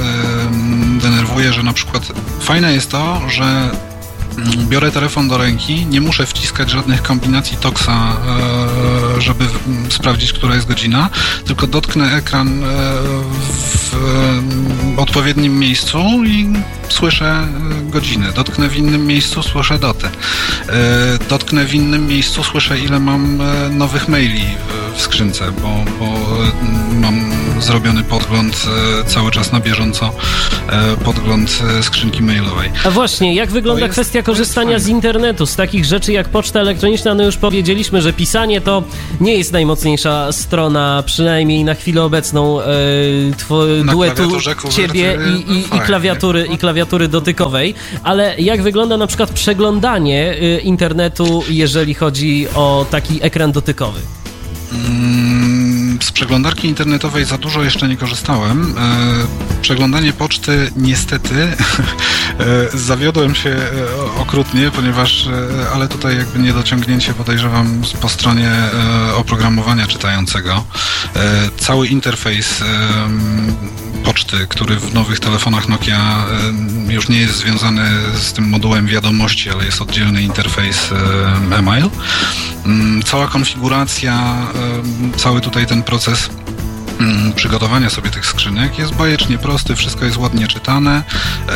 denerwuje, że na przykład fajne jest to, że Biorę telefon do ręki, nie muszę wciskać żadnych kombinacji Toxa, e, żeby sprawdzić, która jest godzina, tylko dotknę ekran e, w e, odpowiednim miejscu i słyszę godzinę. Dotknę w innym miejscu, słyszę datę. Dotknę w innym miejscu, słyszę, ile mam nowych maili w- skrzynce, bo, bo mam zrobiony podgląd e, cały czas na bieżąco, e, podgląd e, skrzynki mailowej. A właśnie, jak wygląda jest- kwestia korzystania z internetu, z takich rzeczy jak poczta elektroniczna? No już powiedzieliśmy, że pisanie to nie jest najmocniejsza strona, przynajmniej na chwilę obecną, two, Na duetu ciebie i, i, i, klawiatury, i klawiatury dotykowej. Ale jak wygląda na przykład przeglądanie internetu, jeżeli chodzi o taki ekran dotykowy? Mm, Z przeglądarki internetowej za dużo jeszcze nie korzystałem. E, Przeglądanie poczty niestety (laughs) e, zawiodłem się e, okrutnie, ponieważ, ale tutaj jakby niedociągnięcie podejrzewam po stronie oprogramowania czytającego. Cały interfejs poczty, który w nowych telefonach Nokia już nie jest związany z tym modułem wiadomości, ale jest oddzielny interfejs em, e-mail. Mm, Cała konfiguracja, cały tutaj ten proces przygotowania sobie tych skrzynek jest bajecznie prosty, wszystko jest ładnie czytane. E,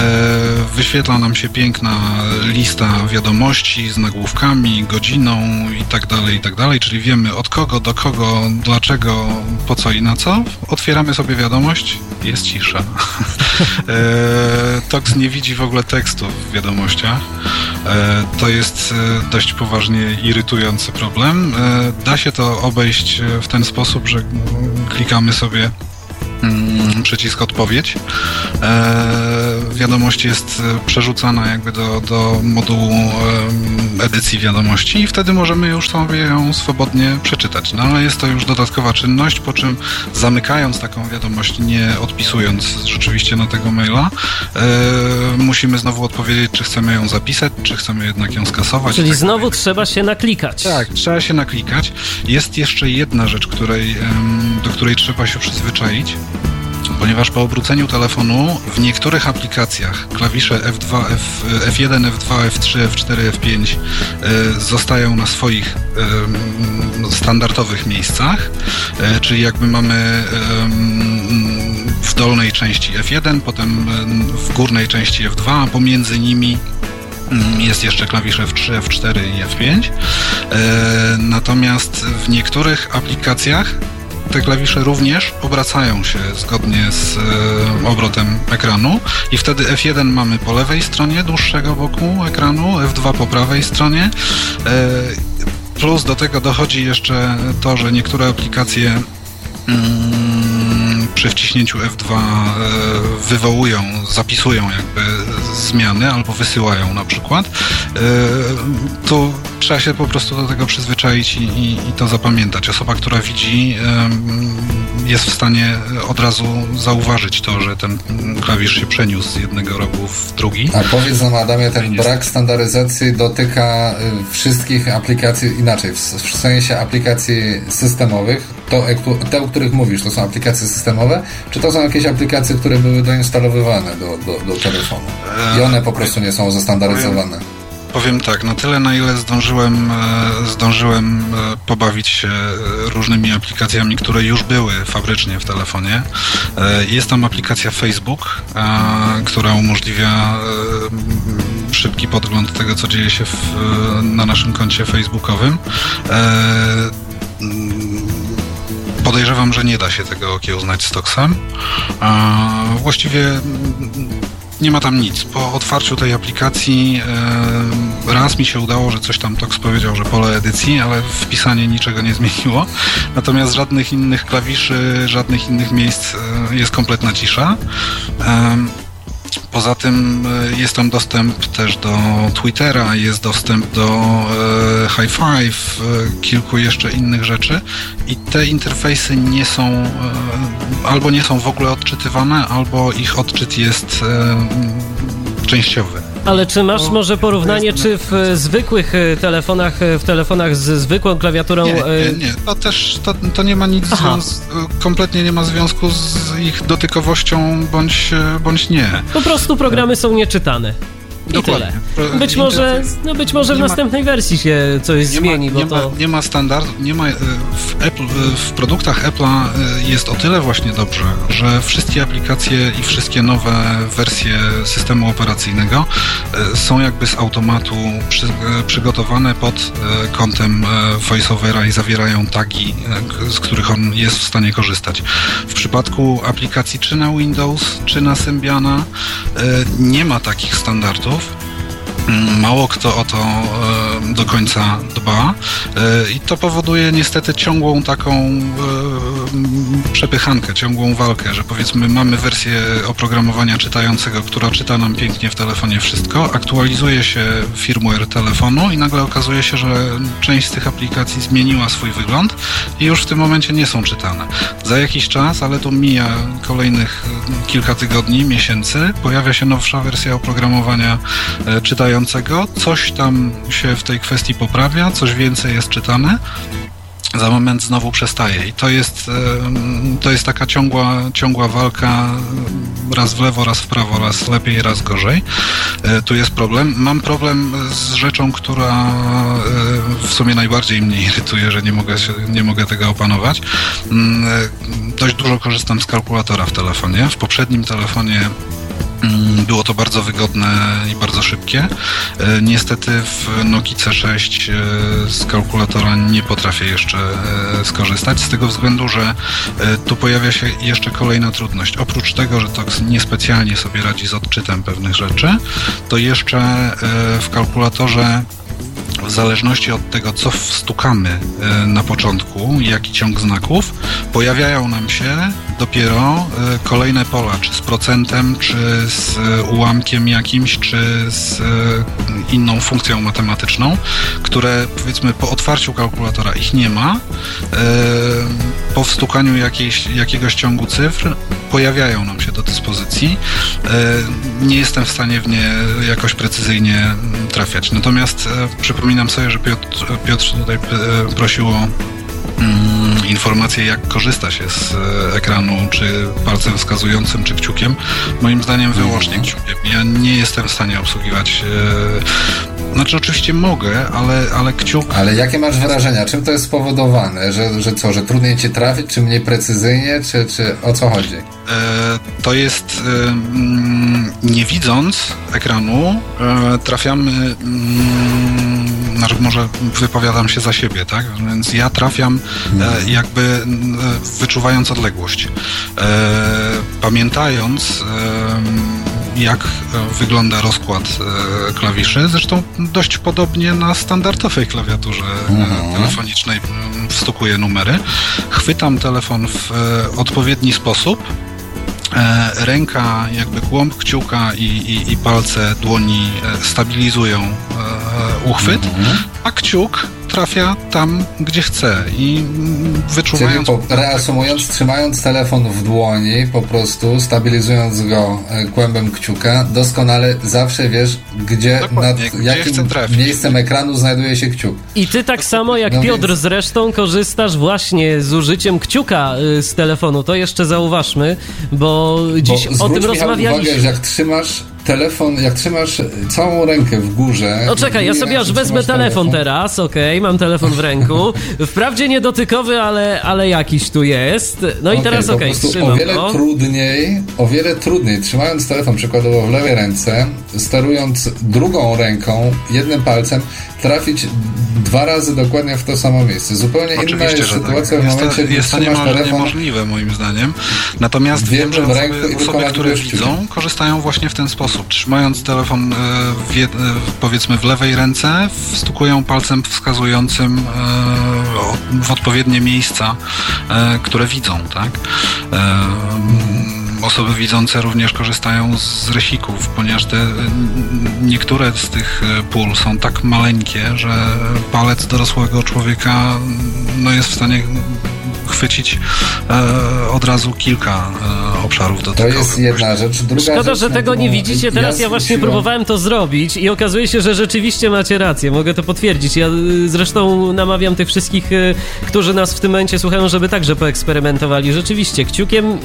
wyświetla nam się piękna lista wiadomości z nagłówkami, godziną i tak dalej, i tak czyli wiemy od kogo, do kogo, dlaczego, po co i na co. Otwieramy sobie wiadomość, jest cisza. (laughs) e, Tox nie widzi w ogóle tekstu w wiadomościach. E, to jest e, dość poważnie irytujący problem. E, da się to obejść w ten sposób, że klikamy sobie przycisk odpowiedź. E, wiadomość jest e, przerzucana jakby do, do modułu edycji wiadomości i wtedy możemy już sobie ją swobodnie przeczytać. No ale jest to już dodatkowa czynność, po czym zamykając taką wiadomość, nie odpisując rzeczywiście na tego maila, e, musimy znowu odpowiedzieć, czy chcemy ją zapisać, czy chcemy jednak ją skasować. Czyli Tak znowu trzeba się naklikać. tak, trzeba się naklikać. Jest jeszcze jedna rzecz, której, do której trzeba się przyzwyczaić. Ponieważ po obróceniu telefonu w niektórych aplikacjach klawisze F2, F, F1, F2, F3, F4, F5 e, zostają na swoich standardowych miejscach, e, czyli jakby mamy w dolnej części F1, potem em, w górnej części F2, a pomiędzy nimi Mm, Jest jeszcze klawisz F3, F4 i F5. E, natomiast w niektórych aplikacjach te klawisze również obracają się zgodnie z e, obrotem ekranu i wtedy F1 mamy po lewej stronie dłuższego boku ekranu, F2 po prawej stronie. E, plus do tego dochodzi jeszcze to, że niektóre aplikacje mm, przy wciśnięciu F2 e, wywołują, zapisują jakby zmiany albo wysyłają na przykład, e, to trzeba się po prostu do tego przyzwyczaić i, i, i to zapamiętać. Osoba, która widzi, jest w stanie od razu zauważyć to, że ten klawisz się przeniósł z jednego rogu w drugi. A powiedz nam, Adamie, ten brak standaryzacji dotyka y, wszystkich aplikacji, inaczej, w sensie aplikacji systemowych, to, e, te, o których mówisz, to są aplikacje systemowe, czy to są jakieś aplikacje, które były doinstalowywane do, do, do telefonu i one po prostu nie są zestandaryzowane? powiem tak, na tyle na ile zdążyłem, e, zdążyłem e, pobawić się różnymi aplikacjami, które już były fabrycznie w telefonie. Jest tam aplikacja Facebook, która umożliwia szybki podgląd tego, co dzieje się w, na naszym koncie facebookowym. Podejrzewam, że nie da się tego okiełznać z Toxem. Właściwie nie ma tam nic. Po otwarciu tej aplikacji e, raz mi się udało, że coś tam Tox powiedział, że pole edycji, ale wpisanie niczego nie zmieniło. Natomiast żadnych innych klawiszy, żadnych innych miejsc e, jest kompletna cisza. E, Poza tym e, jest tam dostęp też do Twittera, jest dostęp do e, High Five, e, kilku jeszcze innych rzeczy i te interfejsy nie są albo nie są w ogóle odczytywane, albo ich odczyt jest częściowy. Ale czy masz może porównanie, czy w zwykłych e, telefonach, e, w telefonach z zwykłą klawiaturą... Nie, nie, e, nie. to też, to, to nie ma nic, kompletnie nie ma związku z ich dotykowością, bądź, bądź nie. Po prostu programy są nieczytane. I Dokładnie. tyle. Być może, no być może w następnej ma, wersji się coś zmieni, ma, bo nie to... Ma, nie ma standard, nie ma, e, w, Apple, e, w produktach Apple'a e, jest o tyle właśnie dobrze, że wszystkie aplikacje i wszystkie nowe wersje systemu operacyjnego są jakby z automatu przy, przygotowane pod kątem VoiceOvera i zawierają tagi, z których on jest w stanie korzystać. W przypadku aplikacji czy na Windows, czy na Symbiana nie ma takich standardów, Mm, mało kto o to e, do końca dba e, i to powoduje niestety ciągłą taką e, przepychankę, ciągłą walkę, że powiedzmy mamy wersję oprogramowania czytającego, która czyta nam pięknie w telefonie wszystko, aktualizuje się firmware telefonu i nagle okazuje się, że część z tych aplikacji zmieniła swój wygląd i już w tym momencie nie są czytane. Za jakiś czas, ale to mija kolejnych kilka tygodni, miesięcy, pojawia się nowsza wersja oprogramowania czytającego coś tam się w tej kwestii poprawia, coś więcej jest czytane, za moment znowu przestaje. I to jest, to jest taka ciągła, ciągła walka raz w lewo, raz w prawo, raz lepiej, raz gorzej. E, tu jest problem. Mam problem z rzeczą, która e, w sumie najbardziej mnie irytuje, że nie mogę, się, nie mogę tego opanować. Mm, e, dość dużo korzystam z kalkulatora w telefonie. W poprzednim telefonie było to bardzo wygodne i bardzo szybkie. E, niestety w Nokia C6 e, z kalkulatora nie potrafię jeszcze e, skorzystać, z tego względu, że tu pojawia się jeszcze kolejna trudność. Oprócz tego, że Tox niespecjalnie sobie radzi z odczytem pewnych rzeczy, to jeszcze w kalkulatorze w zależności od tego, co wstukamy na początku, jaki ciąg znaków, pojawiają nam się dopiero e, kolejne pola, czy z procentem, czy z e, ułamkiem jakimś, czy z e, inną funkcją matematyczną, które powiedzmy po otwarciu kalkulatora ich nie ma, po wstukaniu jakiejś, jakiegoś ciągu cyfr pojawiają nam się do dyspozycji. Nie jestem w stanie w nie jakoś precyzyjnie trafiać. Natomiast przypominam sobie, że Piotr, Piotr tutaj prosił o mm, informacje, jak korzysta się z e, ekranu, czy palcem wskazującym, czy kciukiem. Moim zdaniem wyłącznie kciukiem. Ja nie jestem w stanie obsługiwać e, znaczy oczywiście mogę, ale, ale kciuk... Ale jakie masz wrażenia? Czym to jest spowodowane? Że, że co, że trudniej cię trafić, czy mniej precyzyjnie, czy, czy o co chodzi? E, to jest... E, mm, nie widząc ekranu e, trafiamy... Mm, znaczy może wypowiadam się za siebie, tak? Więc ja trafiam e, jakby wyczuwając odległość. Pamiętając jak wygląda rozkład klawiszy, zresztą dość podobnie na standardowej klawiaturze mhm. telefonicznej wstukuję numery. Chwytam telefon w odpowiedni sposób, ręka, jakby kłąb kciuka i, i, i palce dłoni stabilizują uchwyt, mhm. a kciuk trafia tam, gdzie chce i wyczuwając... Czyli po, reasumując, trzymając telefon w dłoni, po prostu stabilizując go e, kłębem kciuka, doskonale zawsze wiesz, gdzie, nad gdzie jakim miejscem ekranu znajduje się kciuk. I ty tak samo jak no Piotr więc... zresztą korzystasz właśnie z użyciem kciuka y, z telefonu. To jeszcze zauważmy, bo dziś bo o tym rozmawialiśmy. Uwagę, że jak trzymasz telefon, jak trzymasz całą rękę w górze. No czekaj, ja sobie aż wezmę telefon, teraz, okej, okay, mam telefon w ręku. Wprawdzie niedotykowy, ale, ale jakiś tu jest. No i okay, teraz okej, okay, trzymam O wiele go. trudniej, o wiele trudniej, trzymając telefon przykładowo w lewej ręce, sterując drugą ręką, jednym palcem, trafić dwa razy dokładnie w to samo miejsce. Zupełnie Oczywiście, inna jest tak. sytuacja tak. w momencie, gdy jest to niemożliwe, telefon, niemożliwe moim zdaniem. Natomiast wiem, że osoby, osoby które widzą, korzystają właśnie w ten sposób. Trzymając telefon e, w, e, powiedzmy w lewej ręce, wstukują palcem wskazującym e, w odpowiednie miejsca, które widzą, tak? Osoby widzące również korzystają z rysików, ponieważ te, niektóre z tych pól są tak maleńkie, że palec dorosłego człowieka no, jest w stanie chwycić e, od razu kilka e, obszarów dotykowych. To jest jedna rzecz. Druga Szkoda, rzecz, że tego nie widzicie. Teraz ja właśnie próbowałem to zrobić i okazuje się, że rzeczywiście macie rację. Mogę to potwierdzić. Ja y, zresztą namawiam tych wszystkich, y, którzy nas w tym momencie słuchają, żeby także poeksperymentowali. Rzeczywiście, kciukiem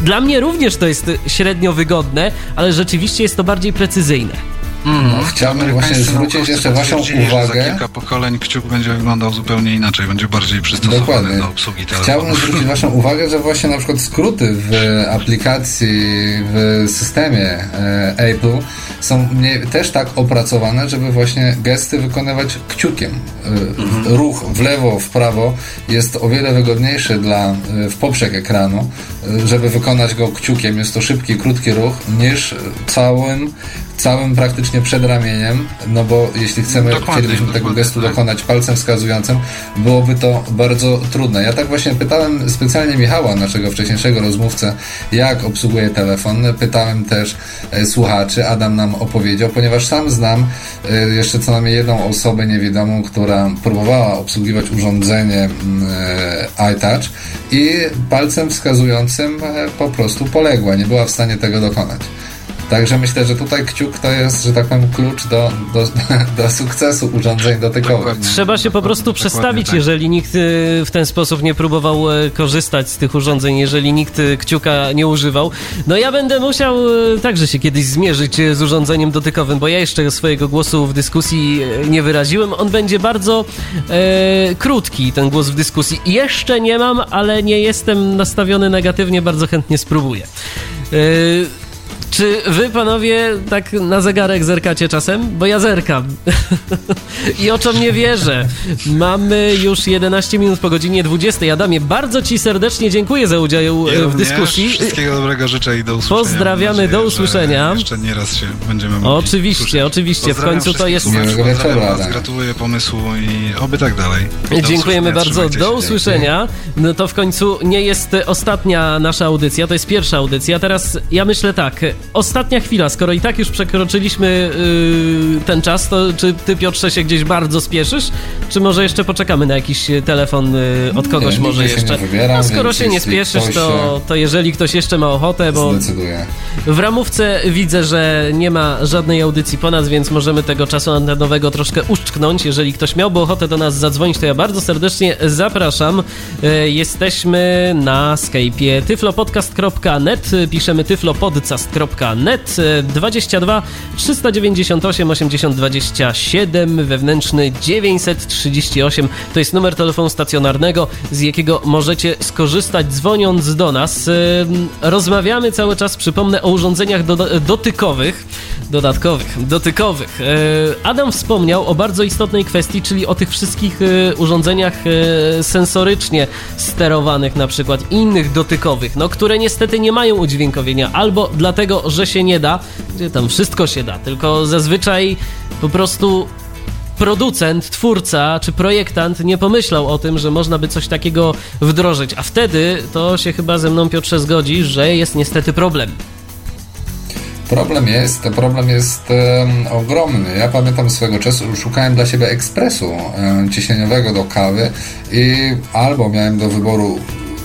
dla mnie również to jest średnio wygodne, ale rzeczywiście jest to bardziej precyzyjne. Mm, no, chciałbym właśnie zwrócić jeszcze Waszą uwagę. Za kilka pokoleń kciuk będzie wyglądał zupełnie inaczej, będzie bardziej przystosowany Dokładnie. do obsługi telefonu. Chciałbym zwrócić Waszą (laughs) uwagę, że właśnie na przykład skróty w aplikacji, w systemie e, Apple są też tak opracowane, żeby właśnie gesty wykonywać kciukiem. E, mhm. Ruch w lewo, w prawo jest o wiele wygodniejszy dla, e, w poprzek ekranu, żeby wykonać go kciukiem. Jest to szybki, krótki ruch niż całym całym praktycznie przed ramieniem, no bo jeśli chcemy, dokładnie, chcielibyśmy tego gestu tak. dokonać palcem wskazującym, byłoby to bardzo trudne. Ja tak właśnie pytałem specjalnie Michała, naszego wcześniejszego rozmówcę, jak obsługuje telefon. Pytałem też e, słuchaczy, Adam nam opowiedział, ponieważ sam znam e, jeszcze co najmniej jedną osobę niewidomą, która próbowała obsługiwać urządzenie mm, e, iTouch i palcem wskazującym po prostu poległa, nie była w stanie tego dokonać. Także myślę, że tutaj kciuk to jest, że tak powiem, klucz do, do, (laughs) do sukcesu urządzeń dotykowych. Trzeba się po prostu przestawić, tak. jeżeli nikt y, w ten sposób nie próbował e, korzystać z tych urządzeń, jeżeli nikt y, kciuka nie używał. No ja będę musiał y, także się kiedyś zmierzyć z urządzeniem dotykowym, bo ja jeszcze swojego głosu w dyskusji nie wyraziłem. On będzie bardzo e, krótki, ten głos w dyskusji. Jeszcze nie mam, ale nie jestem nastawiony negatywnie, bardzo chętnie spróbuję. E, czy wy, panowie, tak na zegarek zerkacie czasem? Bo ja zerkam. (laughs) I oczom nie wierzę. Mamy już 11 minut po godzinie 20. Adamie, bardzo ci serdecznie dziękuję za udział e, w dyskusji. Wszystkiego dobrego życzę i do usłyszenia. Pozdrawiamy, nadzieję, do usłyszenia. Jeszcze nie raz się będziemy mogli Oczywiście, słyszeć. oczywiście. W końcu to jest... Gratuluję pomysłu i oby tak dalej. Do Dziękujemy bardzo. Do usłyszenia. No to w końcu nie jest ostatnia nasza audycja, to jest pierwsza audycja. Teraz ja myślę tak, ostatnia chwila, skoro i tak już przekroczyliśmy yy, ten czas, to czy ty Piotrze się gdzieś bardzo spieszysz, czy może jeszcze poczekamy na jakiś telefon yy, od kogoś nie, może jeszcze? Wybieram, no, skoro się nie spieszysz, to, to jeżeli ktoś jeszcze ma ochotę, bo zdecyduje. w ramówce widzę, że nie ma żadnej audycji po nas, więc możemy tego czasu antenowego troszkę uszczknąć. Jeżeli ktoś miałby ochotę do nas zadzwonić, to ja bardzo serdecznie zapraszam. Yy, jesteśmy na Skype'ie tyflopodcast.net, piszemy tyflopodcast.net net 22 398 80 27 wewnętrzny 938 to jest numer telefonu stacjonarnego, z jakiego możecie skorzystać dzwoniąc do nas. Rozmawiamy cały czas, przypomnę, o urządzeniach do, dotykowych, dodatkowych, dotykowych. E, Adam wspomniał o bardzo istotnej kwestii, czyli o tych wszystkich e, urządzeniach e, sensorycznie sterowanych na przykład, innych dotykowych, no, które niestety nie mają udźwiękowienia, albo dlatego, że się nie da, gdzie tam wszystko się da, tylko zazwyczaj po prostu producent, twórca czy projektant nie pomyślał o tym, że można by coś takiego wdrożyć, a wtedy to się chyba ze mną Piotrze zgodzi, że jest niestety problem. Problem jest, problem jest ogromny. Ja pamiętam swego czasu, szukałem dla siebie ekspresu ciśnieniowego do kawy i albo miałem do wyboru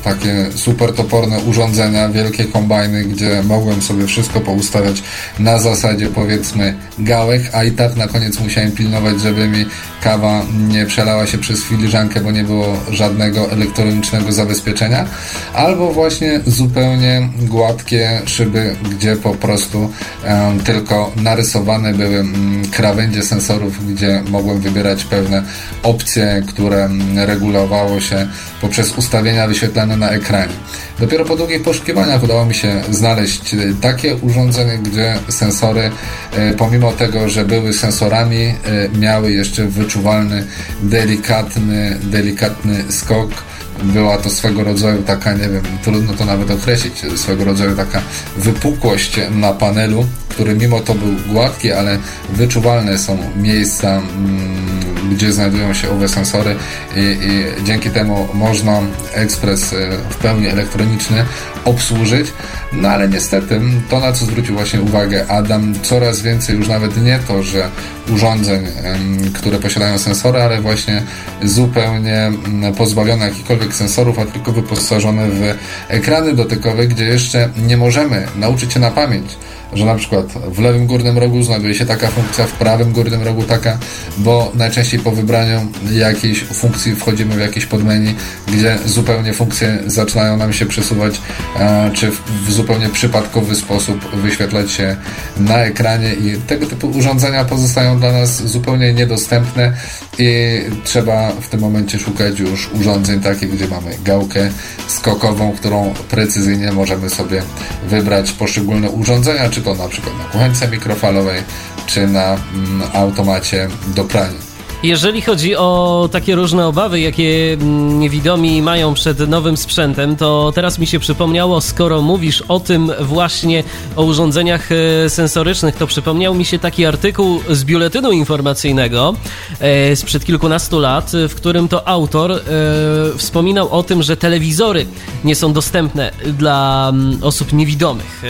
takie super toporne urządzenia, wielkie kombajny, gdzie mogłem sobie wszystko poustawiać na zasadzie powiedzmy gałek, a i tak na koniec musiałem pilnować, żeby mi kawa nie przelała się przez filiżankę, bo nie było żadnego elektronicznego zabezpieczenia, albo właśnie zupełnie gładkie szyby, gdzie po prostu um, tylko narysowane były um, krawędzie sensorów, gdzie mogłem wybierać pewne opcje, które regulowało się poprzez ustawienia wyświetlane na ekranie. Dopiero po długich poszukiwaniach udało mi się znaleźć takie urządzenie, gdzie sensory, e, pomimo tego, że były sensorami, e, miały jeszcze wyczuwalny, delikatny, delikatny skok była to swego rodzaju taka, nie wiem, trudno to nawet określić, swego rodzaju taka wypukłość na panelu, który mimo to był gładki, ale wyczuwalne są miejsca, mm, gdzie znajdują się owe sensory i, i dzięki temu można ekspres e, w pełni elektroniczny obsłużyć. No ale niestety to, na co zwrócił właśnie uwagę Adam, coraz więcej już nawet nie to, że urządzeń, które posiadają sensory, ale właśnie zupełnie mm, pozbawione jakichkolwiek sensorów, a tylko wyposażone w ekrany dotykowe, gdzie jeszcze nie możemy nauczyć się na pamięć że na przykład w lewym górnym rogu znajduje się taka funkcja, w prawym górnym rogu taka, bo najczęściej po wybraniu jakiejś funkcji wchodzimy w jakieś podmenu, gdzie zupełnie funkcje zaczynają nam się przesuwać, e, czy w zupełnie przypadkowy sposób wyświetlać się na ekranie i tego typu urządzenia pozostają dla nas zupełnie niedostępne i trzeba w tym momencie szukać już urządzeń takich, gdzie mamy gałkę skokową, którą precyzyjnie możemy sobie wybrać poszczególne urządzenia, czy to na przykład na kuchence mikrofalowej, czy na mm, automacie do prania. Jeżeli chodzi o takie różne obawy, jakie mm, niewidomi mają przed nowym sprzętem, to teraz mi się przypomniało, skoro mówisz o tym właśnie o urządzeniach e, sensorycznych, to przypomniał mi się taki artykuł z biuletynu informacyjnego e, sprzed kilkunastu lat, w którym to autor e, wspominał o tym, że telewizory nie są dostępne dla mm, osób niewidomych.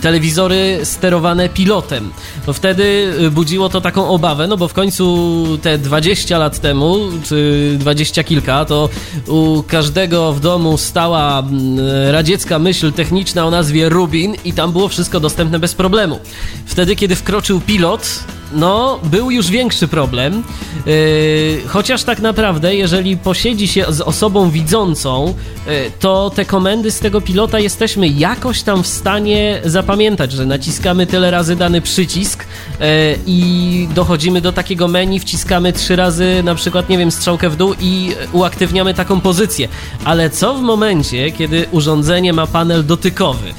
Telewizory sterowane pilotem. Wtedy budziło to taką obawę, no bo w końcu te 20 lat temu, czy 20 kilka, to u każdego w domu stała mm, radziecka myśl techniczna o nazwie Rubin i tam było wszystko dostępne bez problemu. Wtedy, kiedy wkroczył pilot, no, był już większy problem. Yy, chociaż tak naprawdę, jeżeli posiedzi się z osobą widzącą, yy, to te komendy z tego pilota jesteśmy jakoś tam w stanie zapamiętać, że naciskamy tyle razy dany przycisk yy, i dochodzimy do takiego menu, wciskamy trzy razy na przykład, nie wiem, strzałkę w dół i uaktywniamy taką pozycję. Ale co w momencie, kiedy urządzenie ma panel dotykowy?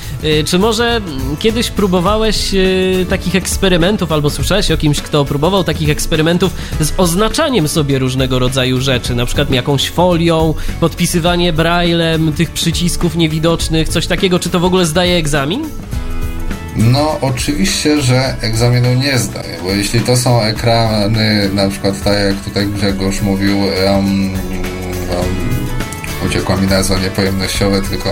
Czy może kiedyś próbowałeś takich eksperymentów albo słyszałeś o kimś, kto próbował takich eksperymentów z oznaczaniem sobie różnego rodzaju rzeczy, na przykład jakąś folią, podpisywanie braillem tych przycisków niewidocznych, coś takiego. Czy to w ogóle zdaje egzamin? No, oczywiście, że egzaminu nie zdaje, bo jeśli to są ekrany, na przykład tak jak tutaj Grzegorz mówił, um, um, uciekła mi nazwa niepojemnościowe, tylko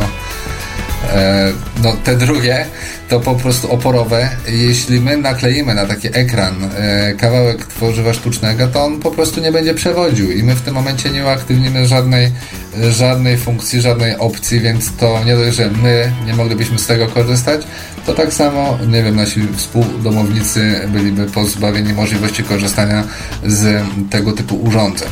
e, no te drugie, to po prostu oporowe. Jeśli my nakleimy na taki ekran e, kawałek tworzywa sztucznego, to on po prostu nie będzie przewodził i my w tym momencie nie uaktywnimy żadnej, żadnej funkcji, żadnej opcji, więc to nie dość, że my nie moglibyśmy z tego korzystać, to tak samo, nie wiem, nasi współdomownicy byliby pozbawieni możliwości korzystania z tego typu urządzeń.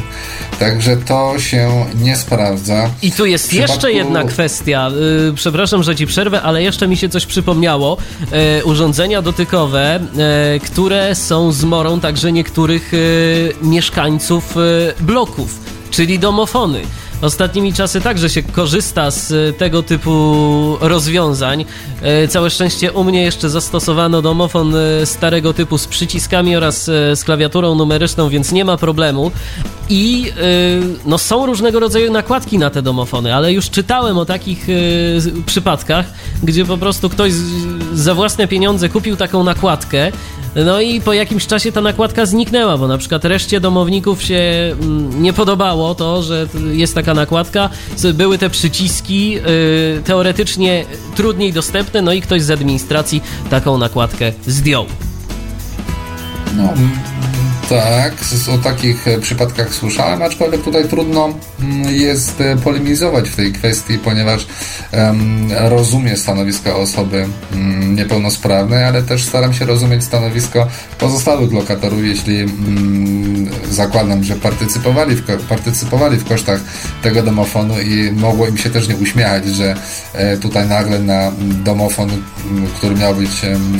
Także to się nie sprawdza. I tu jest przypadku... jeszcze jedna kwestia. Yy, przepraszam, że ci przerwę, ale jeszcze mi się coś przypomniało. Yy, urządzenia dotykowe, yy, które są zmorą także niektórych y, mieszkańców y, bloków, czyli domofony. Ostatnimi czasy także się korzysta z e, tego typu rozwiązań. E, całe szczęście u mnie jeszcze zastosowano domofon e, starego typu z przyciskami oraz z klawiaturą numeryczną, więc nie ma problemu. I no, są różnego rodzaju nakładki na te domofony, ale już czytałem o takich przypadkach, gdzie po prostu ktoś za własne pieniądze kupił taką nakładkę, no i po jakimś czasie ta nakładka zniknęła, bo na przykład reszcie domowników się mm, nie podobało to, że jest taka nakładka. Były te przyciski y, teoretycznie trudniej dostępne, no i ktoś z administracji taką nakładkę zdjął. No, Tak, o takich e, przypadkach słyszałem, aczkolwiek tutaj trudno mm, jest e, polemizować w tej kwestii, ponieważ um, rozumiem stanowisko osoby um, niepełnosprawnej, ale też staram się rozumieć stanowisko pozostałych lokatorów, jeśli um, zakładam, że partycypowali w, partycypowali w kosztach tego domofonu i mogło im się też nie uśmiechać, że e, tutaj nagle na domofon, który miał być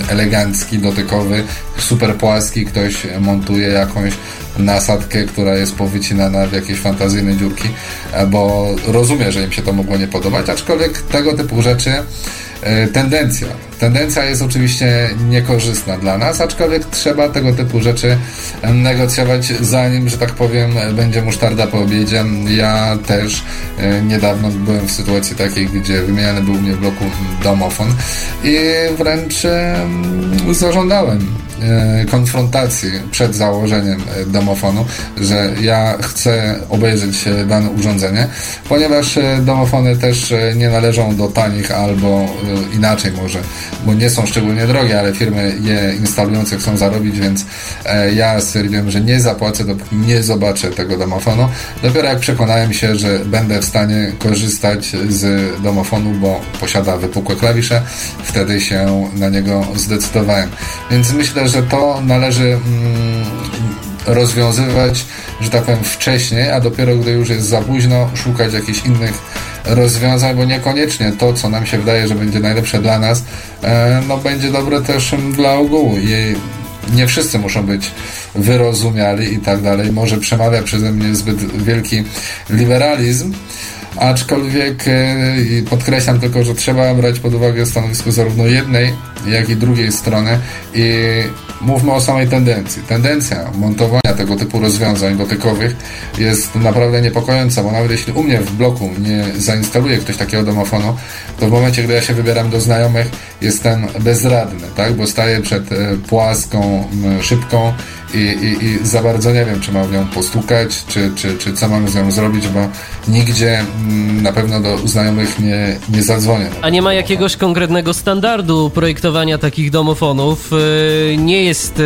elegancki, dotykowy, super płaski, ktoś montuje jakąś nasadkę, która jest powycinana w jakieś fantazyjne dziurki, e, bo rozumiem, że im się to mogło nie podobać, aczkolwiek tego typu rzeczy e, tendencja. Tendencja jest oczywiście niekorzystna dla nas, aczkolwiek trzeba tego typu rzeczy negocjować zanim, że tak powiem, będzie musztarda po obiedzie. Ja też e, niedawno byłem w sytuacji takiej, gdzie wymieniany był mnie w bloku domofon i wręcz zażądałem E, konfrontacji przed założeniem e, domofonu, że ja chcę obejrzeć dane urządzenie, ponieważ domofony też nie należą do tanich albo inaczej może, bo nie są szczególnie drogie, ale firmy je instalujące chcą zarobić, więc ja stwierdziłem, że nie zapłacę, dopóki nie zobaczę tego domofonu. Dopiero jak przekonałem się, że będę w stanie korzystać z domofonu, bo posiada wypukłe klawisze, wtedy się na niego zdecydowałem. Więc myślę, że to należy mm, rozwiązywać, że tak powiem, wcześniej, a dopiero gdy już jest za późno, szukać jakichś innych rozwiązań, bo niekoniecznie to, co nam się wydaje, że będzie najlepsze dla nas, e, no będzie dobre też dla ogółu i nie wszyscy muszą być wyrozumiali i tak dalej. Może przemawia przeze mnie zbyt wielki liberalizm, aczkolwiek e, podkreślam tylko, że trzeba brać pod uwagę stanowisko zarówno jednej, jak i drugiej strony i mówmy o samej tendencji. Tendencja montowania tego typu rozwiązań dotykowych jest naprawdę niepokojąca, bo nawet jeśli u mnie w bloku nie zainstaluje ktoś takiego domofonu, to w momencie, gdy ja się wybieram do znajomych, jestem bezradny, tak? bo staję przed e, płaską szybką i, i, i za bardzo nie wiem, czy mam nią postukać, czy, czy, czy co mam z nią zrobić, bo nigdzie na pewno do znajomych nie, nie zadzwonię. A nie ma jakiegoś konkretnego standardu projektowania takich domofonów? E, nie jest,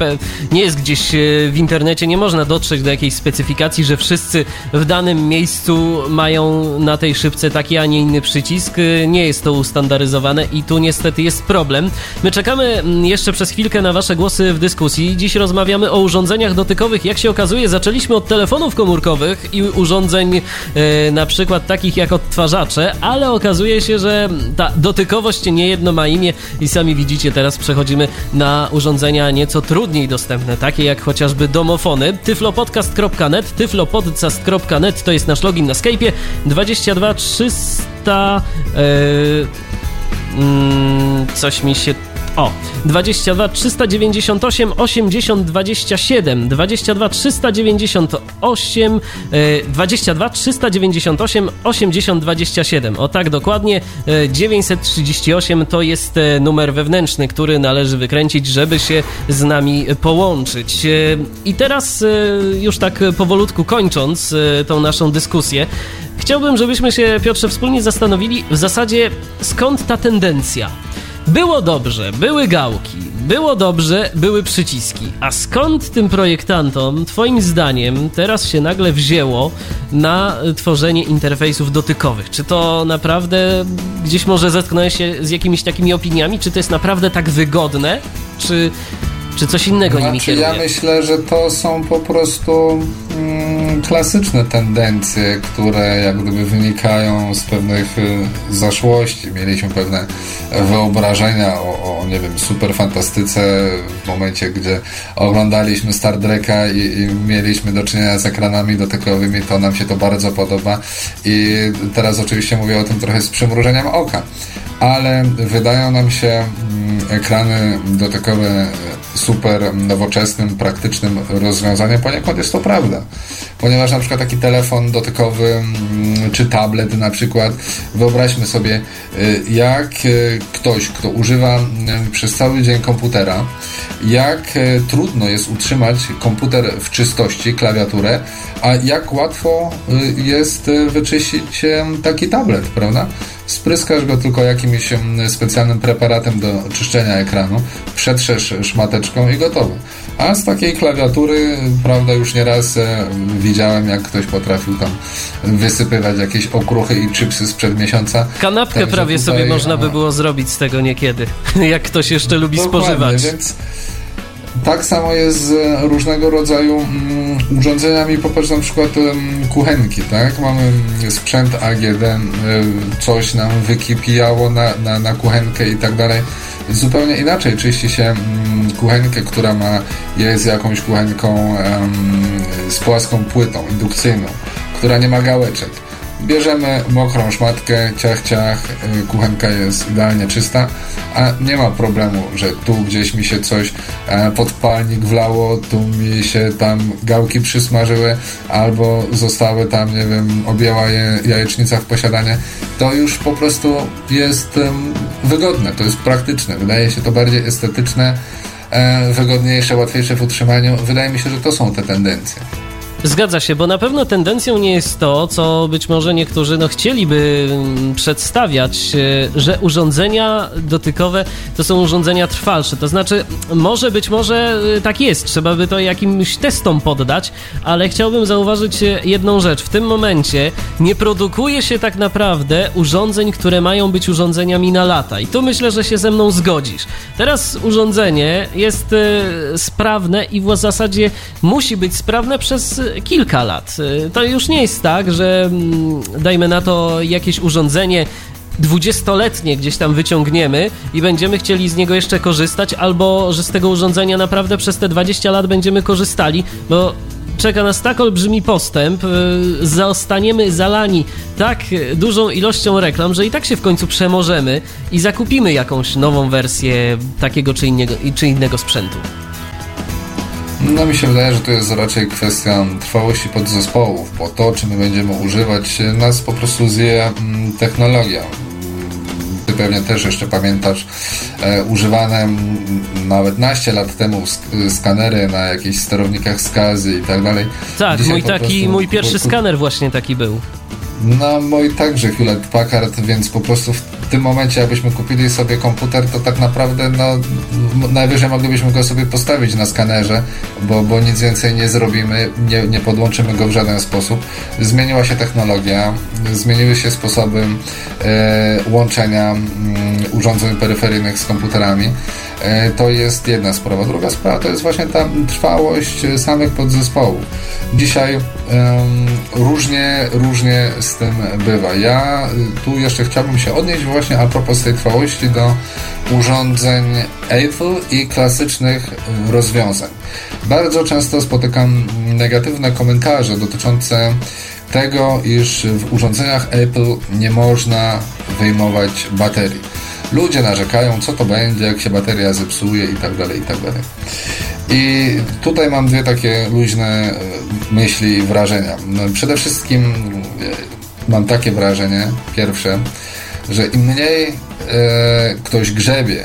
e, nie jest gdzieś w internecie, nie można dotrzeć do jakiejś specyfikacji, że wszyscy w danym miejscu mają na tej szybce taki, a nie inny przycisk. Nie jest to ustandaryzowane i tu niestety jest problem. My czekamy jeszcze przez chwilkę na Wasze głosy w dyskusji. Dziś rozmawiamy o urządzeniach dotykowych. Jak się okazuje, zaczęliśmy od telefonów komórkowych i urządzeń e, na przykład takich jak odtwarzacze, ale okazuje się, że ta dotykowość nie jedno ma imię i sami widzicie, teraz przechodzimy na urządzenia nieco trudniej dostępne, takie jak chociażby domofony. tyflopodcast.net, tyflopodcast.net to jest nasz login na Skype'ie 22 300 yy, mm, coś mi się o, 22 398 80 27 22 398 22 398 80 27 O tak dokładnie 938 e, to jest e, numer wewnętrzny, który należy wykręcić, żeby się z nami połączyć. E, I teraz już tak powolutku kończąc tą naszą dyskusję, chciałbym, żebyśmy się Piotrze wspólnie zastanowili w zasadzie skąd ta tendencja. Było dobrze, były gałki, było dobrze, były przyciski. A skąd tym projektantom, Twoim zdaniem, teraz się nagle wzięło na tworzenie interfejsów dotykowych? Czy to naprawdę gdzieś może zetknąłeś się z jakimiś takimi opiniami? Czy to jest naprawdę tak wygodne? Czy czy coś innego znaczy, nimi kieruje? Ja myślę, że to są po prostu mm, klasyczne tendencje, które jak gdyby wynikają z pewnych y, zaszłości. Mieliśmy pewne wyobrażenia o, o nie wiem, super fantastyce w momencie, gdzie oglądaliśmy Star Treka i, i mieliśmy do czynienia z ekranami dotykowymi, to nam się to bardzo podoba i teraz oczywiście mówię o tym trochę z przymrużeniem oka ale wydają nam się mm, ekrany dotykowe super nowoczesnym, praktycznym rozwiązaniem. Poniekąd jest to prawda, ponieważ na przykład taki telefon dotykowy mm, czy tablet na przykład, wyobraźmy sobie, y, jak y, ktoś, kto używa mm, przez cały dzień komputera, jak y, trudno jest utrzymać komputer w czystości, klawiaturę, a jak łatwo jest wyczyścić taki tablet, prawda? Spryskasz go tylko jakimś specjalnym preparatem do czyszczenia ekranu, przetrzesz szmateczką i gotowe. A z takiej klawiatury, prawda, już nieraz e, widziałem, jak ktoś potrafił tam wysypywać jakieś okruchy i chipsy sprzed miesiąca. Kanapkę Także prawie tutaj, sobie można by było zrobić z tego niekiedy, (laughs) jak ktoś jeszcze lubi spożywać. Więc tak samo jest z różnego rodzaju mm, urządzeniami, popatrz na przykład mm, kuchenki, tak? Mamy sprzęt AGD, y, coś nam wykipijało na, na, na kuchenkę i tak dalej. Zupełnie inaczej czyści się mm, kuchenkę, która ma, jest jakąś kuchenką z płaską płytą indukcyjną, która nie ma gałeczek Bierzemy mokrą szmatkę, ciach, ciach, y, kuchenka jest idealnie czysta, a nie ma problemu, że tu gdzieś mi się coś e, podpalnik wlało, tu mi się tam gałki przysmażyły, albo zostały tam, nie wiem, objęła je jajecznica w posiadanie. To już po prostu jest wygodne, to jest praktyczne. Wydaje się to bardziej estetyczne, e, wygodniejsze, łatwiejsze w utrzymaniu. Wydaje mi się, że to są te tendencje. Zgadza się, bo na pewno tendencją nie jest to, co być może niektórzy no, chcieliby mm, przedstawiać, e, że urządzenia dotykowe to są urządzenia trwalsze. To znaczy, może być może e, tak jest, trzeba by to jakimś testom poddać, ale chciałbym zauważyć e, jedną rzecz. W tym momencie nie produkuje się tak naprawdę urządzeń, które mają być urządzeniami na lata. I tu myślę, że się ze mną zgodzisz. Teraz urządzenie jest sprawne i w zasadzie musi być sprawne przez kilka lat. Y, to już nie jest tak, że mm, dajmy na to jakieś urządzenie dwudziestoletnie gdzieś tam wyciągniemy i będziemy chcieli z niego jeszcze korzystać, albo że z tego urządzenia naprawdę przez te 20 lat będziemy korzystali, bo czeka nas tak olbrzymi postęp, y, zostaniemy zalani tak dużą ilością reklam, że i tak się w końcu przemożemy i zakupimy jakąś nową wersję takiego czy innego, czy innego sprzętu. No mi się wydaje, że to jest raczej kwestia trwałości podzespołów, bo to, czy my będziemy używać, nas po prostu zje mm, technologia. Ty pewnie też jeszcze pamiętasz e, używane nawet naście lat temu skanery na jakichś sterownikach skazy i tak dalej. Tak, Dzisiaj mój taki, mój pierwszy skaner właśnie taki był. No mój także Hewlett Packard, więc po prostu w w tym momencie, jakbyśmy kupili sobie komputer, to tak naprawdę no, najwyżej moglibyśmy go sobie postawić na skanerze, bo, bo nic więcej nie zrobimy, nie, nie podłączymy go w żaden sposób. Zmieniła się technologia, zmieniły się sposoby e, łączenia m, urządzeń peryferyjnych z komputerami. E, to jest jedna sprawa. Druga sprawa to jest właśnie ta trwałość samych podzespołów. Dzisiaj um, różnie, różnie z tym bywa. Ja tu jeszcze chciałbym się odnieść właśnie a propos tej trwałości do urządzeń Apple i klasycznych rozwiązań. Bardzo często spotykam negatywne komentarze dotyczące tego, iż w urządzeniach Apple nie można wyjmować baterii. Ludzie narzekają, co to będzie, jak się bateria zepsuje i tak dalej, i tak dalej. I tutaj mam dwie takie luźne e, myśli i wrażenia. No, przede wszystkim e, mam takie wrażenie, pierwsze, że im mniej e, ktoś grzebie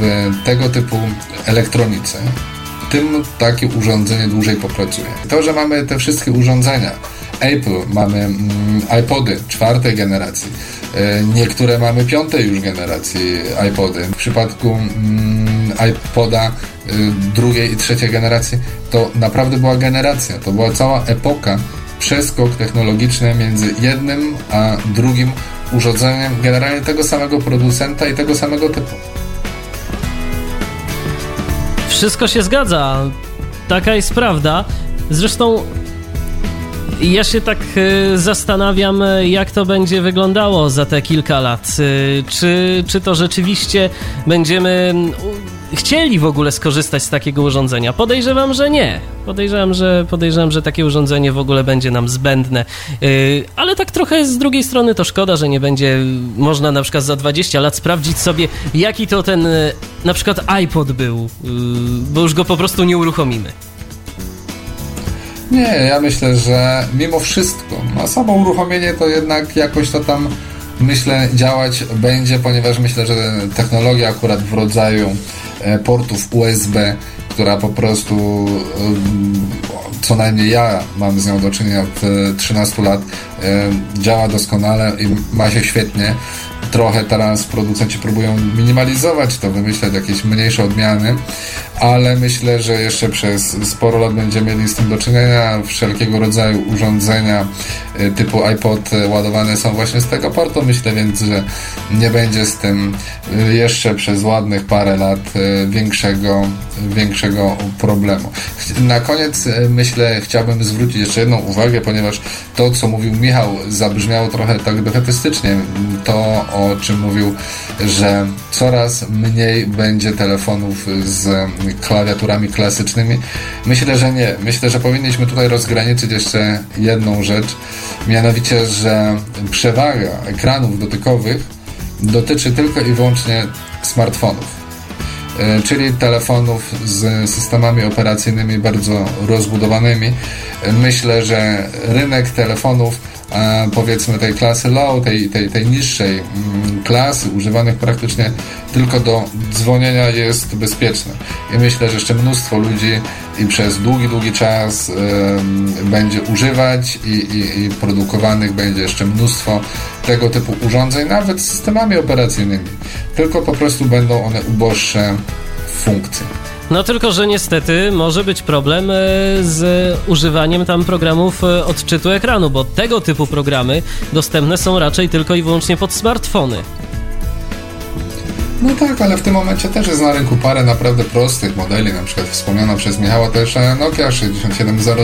w tego typu elektronice, tym takie urządzenie dłużej popracuje. To, że mamy te wszystkie urządzenia, Apple, mamy mm, iPody czwartej generacji, e, niektóre mamy piątej już generacji iPody. W przypadku mm, iPoda e, drugiej i trzeciej generacji to naprawdę była generacja, to była cała epoka, przeskok technologiczny między jednym a drugim urządzeniem generalnie tego samego producenta i tego samego typu. Wszystko się zgadza. Taka jest prawda. Zresztą ja się tak e, zastanawiam, e, jak to będzie wyglądało za te kilka lat. E, czy, czy to rzeczywiście będziemy chcieli w ogóle skorzystać z takiego urządzenia? Podejrzewam, że nie. Podejrzewam, że, podejrzewam, że takie urządzenie w ogóle będzie nam zbędne. ale tak trochę z drugiej strony to szkoda, że nie będzie można na przykład za 20 lat sprawdzić sobie, jaki to ten na przykład iPod był, bo już go po prostu nie uruchomimy. Nie, ja myślę, że mimo wszystko, no samo uruchomienie to jednak jakoś to tam myślę działać będzie, ponieważ myślę, że technologia akurat w rodzaju e, portów USB, która po prostu co najmniej ja mam z nią do czynienia od 13 lat, działa doskonale i ma się świetnie. Trochę teraz producenci próbują minimalizować to, wymyślać jakieś mniejsze odmiany, ale myślę, że jeszcze przez sporo lat będziemy mieli z tym do czynienia. Wszelkiego rodzaju urządzenia y, typu iPod ładowane są właśnie z tego portu. Myślę więc, że nie będzie z tym y, jeszcze przez ładnych parę lat większego, większego problemu. Na koniec myślę, chciałbym zwrócić jeszcze jedną uwagę, ponieważ to, co mówił Michał, zabrzmiało trochę tak defetystycznie. To, o czym mówił, że coraz mniej będzie telefonów z klawiaturami klasycznymi. Myślę, że nie. Myślę, że powinniśmy tutaj rozgraniczyć jeszcze jedną rzecz, mianowicie, że przewaga ekranów dotykowych dotyczy tylko i wyłącznie smartfonów e, czyli telefonów z systemami operacyjnymi bardzo rozbudowanymi. Myślę, że rynek telefonów powiedzmy tej klasy low, tej, tej, tej niższej mm, klasy, używanych praktycznie tylko do dzwonienia jest bezpieczne. I myślę, że jeszcze mnóstwo ludzi i przez długi, długi czas będzie używać i, i, i produkowanych będzie jeszcze mnóstwo tego typu urządzeń, nawet systemami operacyjnymi. Tylko po prostu będą one uboższe w funkcji. No tylko, że niestety może być problem e, z używaniem tam programów e, odczytu ekranu, bo tego typu programy dostępne są raczej tylko i wyłącznie pod smartfony. No tak, ale w tym momencie też jest na rynku parę naprawdę prostych modeli, na przykład wspomniana przez Michała też Nokia 6700,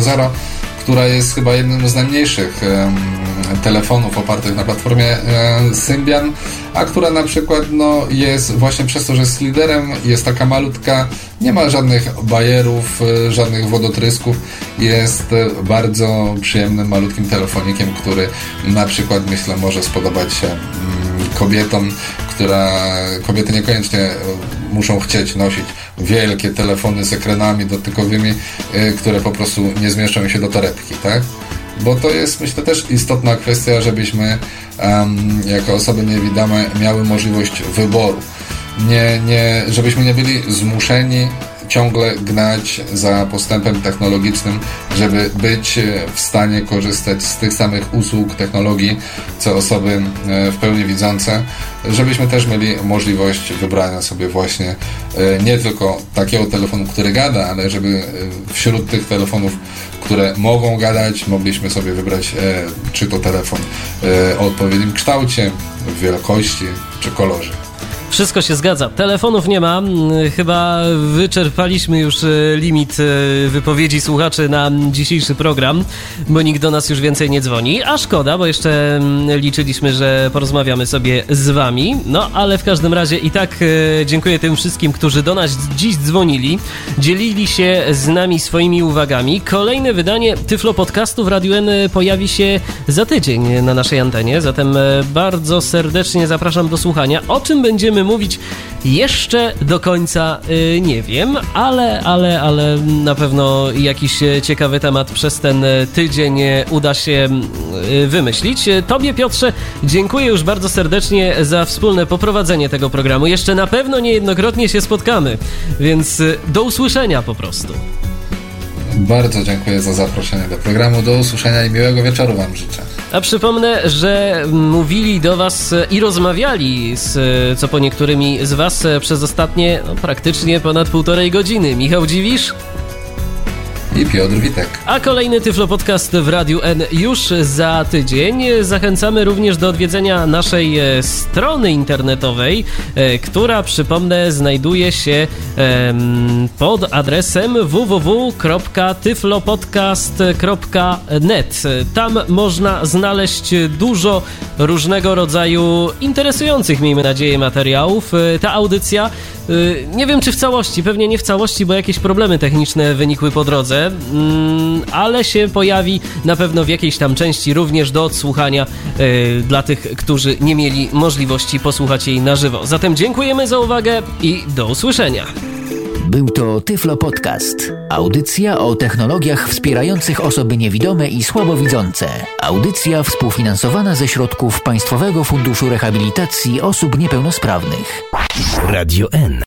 która jest chyba jednym z najmniejszych telefonów opartych na platformie Symbian, a która na przykład no, jest właśnie przez to, że jest liderem, jest taka malutka, nie ma żadnych bajerów, e, żadnych wodotrysków, jest bardzo przyjemnym, malutkim telefonikiem, który na przykład myślę może spodobać się mm, kobietom, która kobiety niekoniecznie e, muszą chcieć nosić wielkie telefony z ekranami dotykowymi, e, które po prostu nie zmieszczą się do torebki, tak? Bo to jest, myślę, też istotna kwestia, żebyśmy um, jako osoby niewidome miały możliwość wyboru. Nie, nie, żebyśmy nie byli zmuszeni ciągle gnać za postępem technologicznym, żeby być w stanie korzystać z tych samych usług, technologii, co osoby e, w pełni widzące, żebyśmy też mieli możliwość wybrania sobie właśnie e, nie tylko takiego telefonu, który gada, ale żeby e, wśród tych telefonów, które mogą gadać, mogliśmy sobie wybrać czy to telefon o odpowiednim kształcie, wielkości czy kolorze. Wszystko się zgadza. Telefonów nie ma. Mm, chyba wyczerpaliśmy już e, limit e, wypowiedzi słuchaczy na dzisiejszy program, bo nikt do nas już więcej nie dzwoni. A szkoda, bo jeszcze mm, liczyliśmy, że porozmawiamy sobie z wami. No, ale w każdym razie i tak e, dziękuję tym wszystkim, którzy do nas dziś dzwonili, dzielili się z nami swoimi uwagami. Kolejne wydanie Tyflo Podcastu w Radiu N pojawi się za tydzień na naszej antenie, zatem bardzo serdecznie zapraszam do słuchania. O czym będziemy mówić, jeszcze do końca y, nie wiem, ale, ale, ale na pewno jakiś ciekawy temat przez ten tydzień uda się wymyślić. Tobie, Piotrze, dziękuję już bardzo serdecznie za wspólne poprowadzenie tego programu. Jeszcze na pewno niejednokrotnie się spotkamy, więc do usłyszenia po prostu. Bardzo dziękuję za zaproszenie do programu. Do usłyszenia i miłego wieczoru Wam życzę. A przypomnę, że mówili do Was i rozmawiali z co po niektórymi z Was przez ostatnie no, praktycznie ponad półtorej godziny. Michał Dziwisz? I Piotr Witek. A kolejny Tyflo Podcast w Radiu N już za tydzień. Zachęcamy również do odwiedzenia naszej e, strony internetowej, e, która przypomnę znajduje się pod adresem www.tyflopodcast.net. Tam można znaleźć dużo różnego rodzaju interesujących, miejmy nadzieję, materiałów. E, ta audycja nie wiem czy w całości, pewnie nie w całości, bo jakieś problemy techniczne wynikły po drodze Mm, ale się pojawi na pewno w jakiejś tam części również do odsłuchania e, dla tych, którzy nie mieli możliwości posłuchać jej na żywo. Zatem dziękujemy za uwagę i do usłyszenia. Był to Tyflo Podcast. Audycja o technologiach wspierających osoby niewidome i słabowidzące. Audycja współfinansowana ze środków Państwowego Funduszu Rehabilitacji Osób Niepełnosprawnych. Radio N.